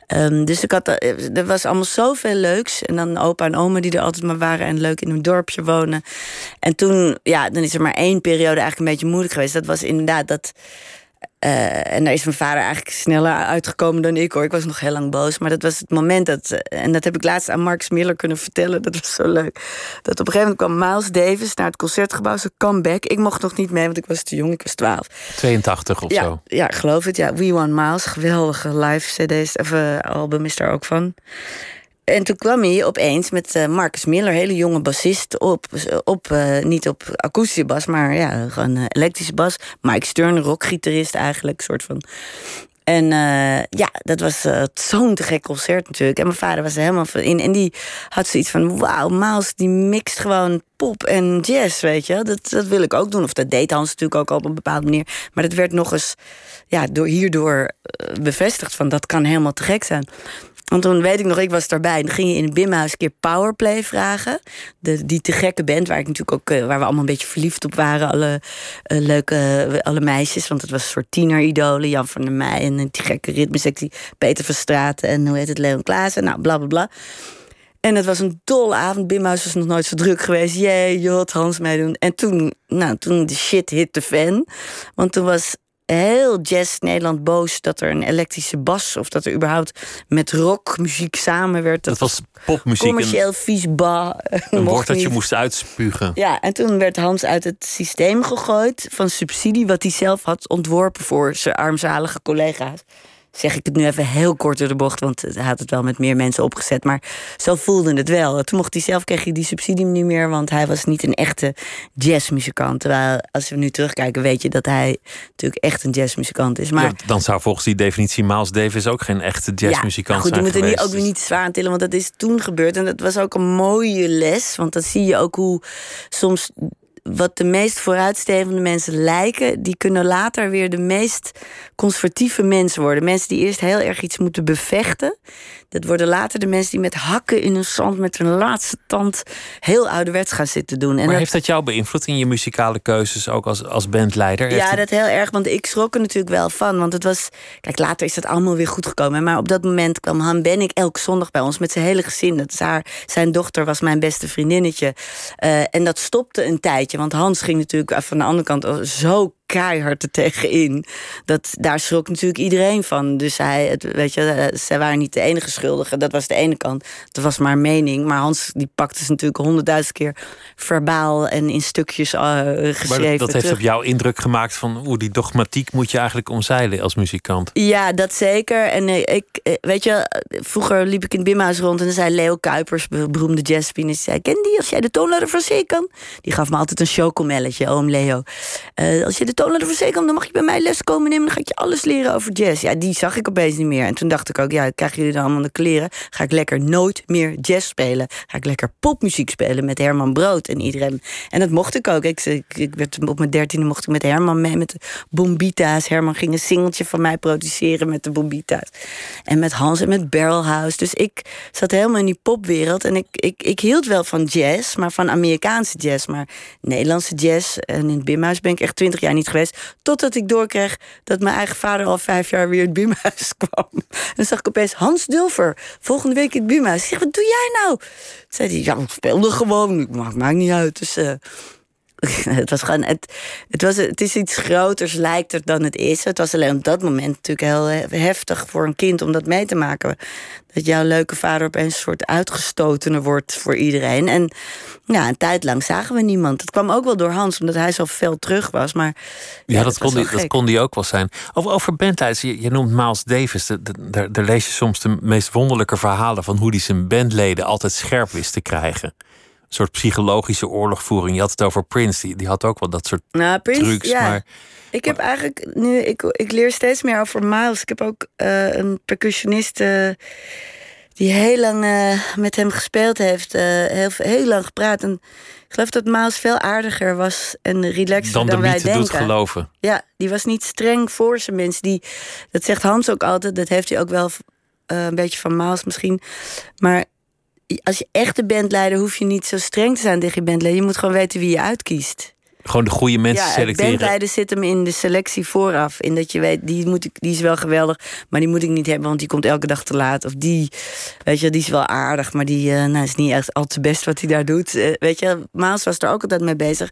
Ehm, dus ik had, eh, er was allemaal zoveel leuks. En dan opa en oma die er altijd maar waren en leuk in een dorpje wonen. En toen, ja, dan is er maar één periode eigenlijk een beetje moeilijk geweest. Dat was inderdaad dat. Eh, en daar is mijn vader eigenlijk sneller uitgekomen dan ik hoor. Ik was nog heel lang boos. Maar dat was het moment dat. eh, en dat heb ik laatst aan Marcus Miller kunnen vertellen. Dat was zo leuk. Dat op een gegeven moment kwam Miles Davis naar het concertgebouw. Zijn comeback. Ik mocht nog niet mee, want ik was te jong. Ik was 12. 82 of Ja, zo. ja, geloof het. Ja, We Want Miles, geweldige live CD's. Of eh, album is daar ook van. En toen kwam hij opeens met eh, Marcus Miller, hele jonge bassist, op, op eh, niet op akoestische bas, maar ja, gewoon eh, elektrische bas. Mike Stern, rockgitarist eigenlijk, soort van. En ja, dat was zo'n te gek concert natuurlijk. En mijn vader was er helemaal in. En die had zoiets van: wauw, Miles die mixt gewoon pop en jazz, weet je. Dat, dat wil ik ook doen. Of dat deed Hans natuurlijk ook op een bepaalde manier. Maar dat werd nog eens ja, door, hierdoor bevestigd van dat kan helemaal te gek zijn. Want toen weet ik nog, ik was daarbij. En dan ging je in het Bimhuis een keer Powerplay vragen. De, die te gekke band, waar ik natuurlijk ook, eh, waar we allemaal een beetje verliefd op waren. Alle eh, leuke, eh, alle meisjes. Want het was een soort tieneridolen. Jan van der Meij en die gekke ritmesectie. Peter van Straten en hoe heet het, Leon Klaassen. Nou, bla bla bla. En het was een dolle avond. Bimhuis was nog nooit zo druk geweest. Jee, je had Hans meedoen. En toen, nou, toen de shit hit de fan. Want toen was heel jazz Nederland boos dat er een elektrische bas... of dat er überhaupt met rockmuziek samen werd. Dat was popmuziek, een, commercieel vies ba. een mocht woord dat je moest uitspugen. Ja, en toen werd Hans uit het systeem gegooid van subsidie... wat hij zelf had ontworpen voor zijn armzalige collega's. Zeg ik het nu even heel kort door de bocht, want hij had het wel met meer mensen opgezet. Maar zo voelde het wel. Toen mocht hij zelf, kreeg hij die subsidie niet meer, want hij was niet een echte jazzmuzikant. Terwijl, als we nu terugkijken, weet je dat hij natuurlijk echt een jazzmuzikant is. Maar Ja, dan zou volgens die definitie Miles Davis ook geen echte jazzmuzikant ja, goed, zijn je moet er geweest. ook weer niet zwaar aan tillen, want dat is toen gebeurd. En dat was ook een mooie les, want dan zie je ook hoe soms wat de meest vooruitstevende mensen lijken, die kunnen later weer de meest conservatieve mensen worden. Mensen die eerst heel erg iets moeten bevechten. Dat worden later de mensen die met hakken in hun zand met hun laatste tand heel ouderwets gaan zitten doen. En Maar dat- heeft dat jou beïnvloed in je muzikale keuzes, ook als, als bandleider? Ja, dat heel erg. Want ik schrok er natuurlijk wel van. Want het was. Kijk, later is dat allemaal weer goed gekomen. Maar op dat moment kwam Han Ben ik elke zondag bij ons met zijn hele gezin. Dat is haar, zijn dochter was mijn beste vriendinnetje. Eh, en dat stopte een tijdje. Want Hans ging natuurlijk van de andere kant zo keihard er tegenin. Dat, daar schrok natuurlijk iedereen van. Dus hij, het, weet je, eh, zij waren niet de enige schuldigen. Dat was de ene kant. Dat was maar mening. Maar Hans die pakte ze natuurlijk honderdduizend keer verbaal en in stukjes eh, geschreven. maar dat, heeft op jou indruk gemaakt van hoe die dogmatiek moet je eigenlijk omzeilen als muzikant. Ja, dat zeker. En eh, ik, weet je, vroeger liep ik in het Bimhuis rond en dan zei Leo Kuipers, be- beroemde jazzpianist, zei: Ken die als jij de toonladder van zee kan? Die gaf me altijd een chocomelletje, oom Leo. Als je de van zee kan, dan mag je bij mij les komen nemen, dan ga ik je alles leren over jazz. Ja, die zag ik opeens niet meer. En toen dacht ik ook: Ja, krijgen jullie dan allemaal de kleren? Ga ik lekker nooit meer jazz spelen? Ga ik lekker popmuziek spelen met Herman Brood en iedereen? En dat mocht ik ook. Ik, ik, ik werd op mijn dertiende mocht ik met Herman mee met de Bombita's. Herman ging een singeltje van mij produceren met de Bombita's. En met Hans en met Barrelhouse. Dus ik zat helemaal in die popwereld. En ik, ik, ik hield wel van jazz, maar van Amerikaanse jazz. Maar Nederlandse jazz. En in het Bimhuis ben ik echt twintig jaar niet Totdat ik doorkreeg dat mijn eigen vader al vijf jaar weer het Bimhuis kwam. En zag ik opeens Hans Dulfer. Volgende week in het Bimhuis. Ik zeg, wat doe jij nou? Toen zei hij, ja, ik speelde gewoon. Maakt maakt niet uit. Dus... eh, het was gewoon, het, het, was, het is iets groters, lijkt het dan het is. Het was alleen op dat moment natuurlijk heel eh, heftig voor een kind om dat mee te maken. Dat jouw leuke vader opeens een soort uitgestotene wordt voor iedereen. En ja, een tijd lang zagen we niemand. Dat kwam ook wel door Hans, omdat hij zo fel terug was. Maar Ja, dat, kon die, dat kon die ook wel zijn. Over, over bandleiders, je, je noemt Miles Davis. De- de- Daar daar lees je soms de meest wonderlijke verhalen van hoe hij zijn bandleden altijd scherp wist te krijgen. Soort psychologische oorlogvoering. Je had het over Prince, die, die had ook wel dat soort Nou, Prince, trucs. ja. Maar Ik heb eigenlijk nu, ik, ik leer steeds meer over Miles. Ik heb ook eh, een percussionist eh, die heel lang eh, met hem gespeeld heeft, heel, heel lang gepraat. En ik geloof dat Miles veel aardiger was en relaxer dan dan, de wij denken. doet geloven. Ja, die was niet streng voor zijn mensen. Die, dat zegt Hans ook altijd. Dat heeft hij ook wel een beetje van Miles misschien. Maar als je echt de bandleider hoef je niet zo streng te zijn tegen je bandleider. Je moet gewoon weten wie je uitkiest. Gewoon de goede mensen Ja, selecteren. bandleider zit hem in de selectie vooraf. In dat je weet, die, moet ik, die is wel geweldig, maar die moet ik niet hebben, want die komt elke dag te laat. Of die, weet je, die is wel aardig, maar die eh, nou, is niet echt al te best wat hij daar doet. Eh, weet je, Maas was er ook altijd mee bezig.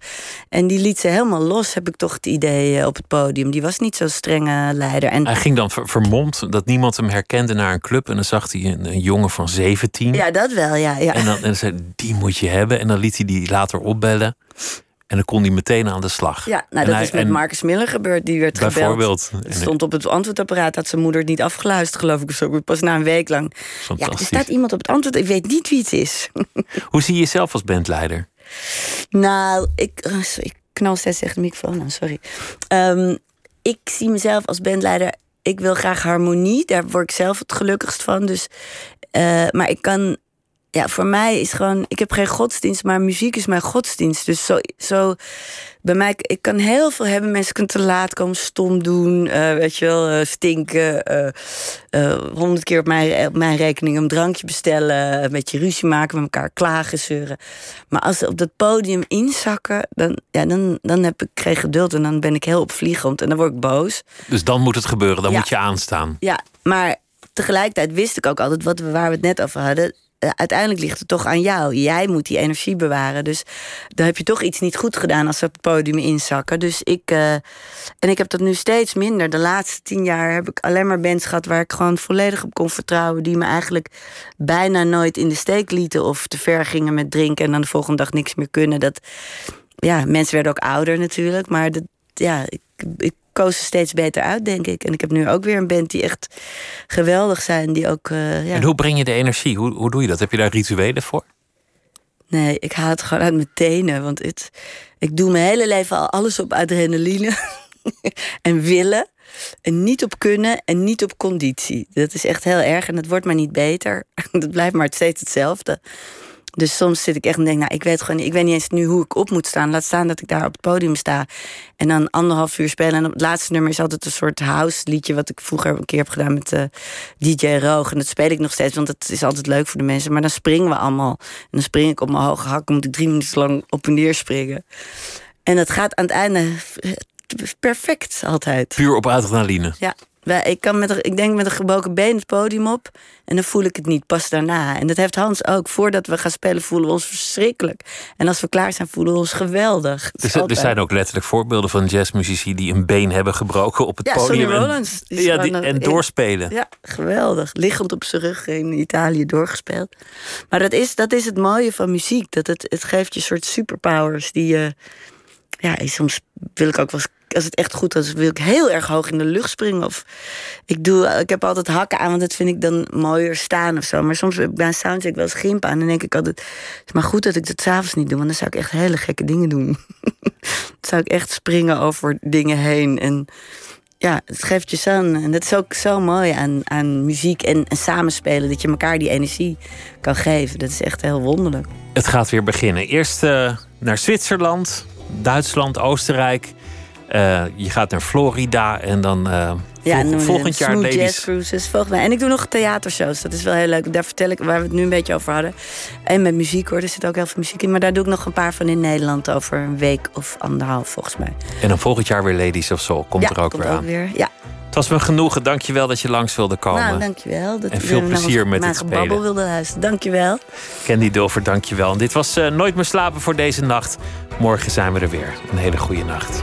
En die liet ze helemaal los, heb ik toch het idee eh, op het podium. Die was niet zo'n strenge leider. En Hij ging dan ver- vermomd dat niemand hem herkende naar een club. En dan zag hij een, een jongen van 17. ja, dat wel, ja. ja. En dan, en dan zei die moet je hebben. En dan liet hij die later opbellen. En dan kon hij meteen aan de slag. Ja, nou, En dat hij- is met Marcus Miller gebeurd. Die werd gebeld. Bijvoorbeeld. Het stond op het antwoordapparaat, had zijn moeder het niet afgeluisterd, geloof ik. Of zo. Pas na een week lang. Ja, er staat iemand op het antwoord, ik weet niet wie het is. Hoe zie je jezelf als bandleider? Nou, ik, oh, sorry, ik knal steeds tegen de microfoon aan, sorry. Ehm, ik zie mezelf als bandleider ik wil graag harmonie. Daar word ik zelf het gelukkigst van. Dus, eh, maar ik kan. Ja, voor mij is gewoon. Ik heb geen godsdienst, maar muziek is mijn godsdienst. Dus zo. zo bij mij, ik kan heel veel hebben. Mensen kunnen te laat komen, stom doen, eh, weet je wel, eh, stinken. eh, Honderd keer op mijn, op mijn rekening een drankje bestellen. Een beetje ruzie maken, met elkaar klagen, zeuren. Maar als ze op dat podium inzakken, dan, ja, dan, dan heb ik geen geduld. En dan ben ik heel opvliegend en dan word ik boos. Dus dan moet het gebeuren, dan Ja. moet je aanstaan. Ja, maar tegelijkertijd wist ik ook altijd, wat we, waar we het net over hadden. Eh, Uiteindelijk ligt het toch aan jou. Jij moet die energie bewaren. Dus dan heb je toch iets niet goed gedaan als op het podium inzakken. Dus ik. eh, en ik heb dat nu steeds minder. De laatste tien jaar heb ik alleen maar bands gehad waar ik gewoon volledig op kon vertrouwen. Die me eigenlijk bijna nooit in de steek lieten. Of te ver gingen met drinken en dan de volgende dag niks meer kunnen. Dat, ja, mensen werden ook ouder natuurlijk. Maar dat, ja, ik, ik koos er steeds beter uit, denk ik. En ik heb nu ook weer een band die echt geweldig zijn. Die ook, eh, ja. En hoe breng je de energie? Hoe, hoe doe je dat? Heb je daar rituelen voor? Nee, ik haal het gewoon uit mijn tenen. Want het, ik doe mijn hele leven al alles op adrenaline. en willen. En niet op kunnen en niet op conditie. Dat is echt heel erg en het wordt maar niet beter. Dat blijft maar steeds hetzelfde. Dus soms zit ik echt en denk, nou, ik weet gewoon niet, ik weet niet eens nu hoe ik op moet staan. Laat staan dat ik daar op het podium sta. En dan anderhalf uur spelen. En op het laatste nummer is altijd een soort house liedje. Wat ik vroeger een keer heb gedaan met eh, DJ Roog. En dat speel ik nog steeds, want het is altijd leuk voor de mensen. Maar dan springen we allemaal. En dan spring ik op mijn hoge hakken. Moet ik drie minuten lang op en neer springen. En dat gaat aan het einde eh, perfect altijd. Puur op adrenaline. Ja, ik, kan met, ik denk met een gebroken been het podium op. En dan voel ik het niet, pas daarna. En dat heeft Hans ook. Voordat we gaan spelen voelen we ons verschrikkelijk. En als we klaar zijn voelen we ons geweldig. Dus er zijn ook letterlijk voorbeelden van jazzmuzici die een been hebben gebroken op het Ja, podium. en- Rollins, ja, die, en doorspelen. Ja, geweldig. Liggend op zijn rug in Italië doorgespeeld. Maar dat is, dat is het mooie van muziek. Dat het, het geeft je een soort superpowers die je... Ja, soms wil ik ook wel. Als het echt goed is, wil ik heel erg hoog in de lucht springen. Of ik, doe, ik heb altijd hakken aan, want dat vind ik dan mooier staan of zo. Maar soms heb ik bij een soundcheck wel gimp aan. En dan denk ik altijd, het is maar goed dat ik dat s'avonds niet doe. Want dan zou ik echt hele gekke dingen doen. zou ik echt springen over dingen heen. En ja, het geeft je zo'n. En dat is ook zo mooi aan, aan muziek en, en samenspelen. Dat je elkaar die energie kan geven. Dat is echt heel wonderlijk. Het gaat weer beginnen. Eerst eh, naar Zwitserland, Duitsland, Oostenrijk. Eh, je gaat naar Florida en dan eh, Ja, vol- en dan volgend jaar Smooth Jazz ladies. Cruises. Volgens mij. En ik doe nog theatershows. Dat is wel heel leuk. Daar vertel ik waar we het nu een beetje over hadden. En met muziek hoor. Er zit ook heel veel muziek in. Maar daar doe ik nog een paar van in Nederland over een week of anderhalf volgens mij. En dan volgend jaar weer Ladies of Soul. Komt ja, er ook komt weer aan. weer. Ja, Het was me genoegen. Dankjewel dat je langs wilde komen. nou dankjewel. Dat En veel plezier met het spelen. wilde luisteren. Dankjewel. Candy Dulfer, dankjewel. En dit was eh, Nooit meer slapen voor deze nacht. Morgen zijn we er weer. Een hele goede nacht.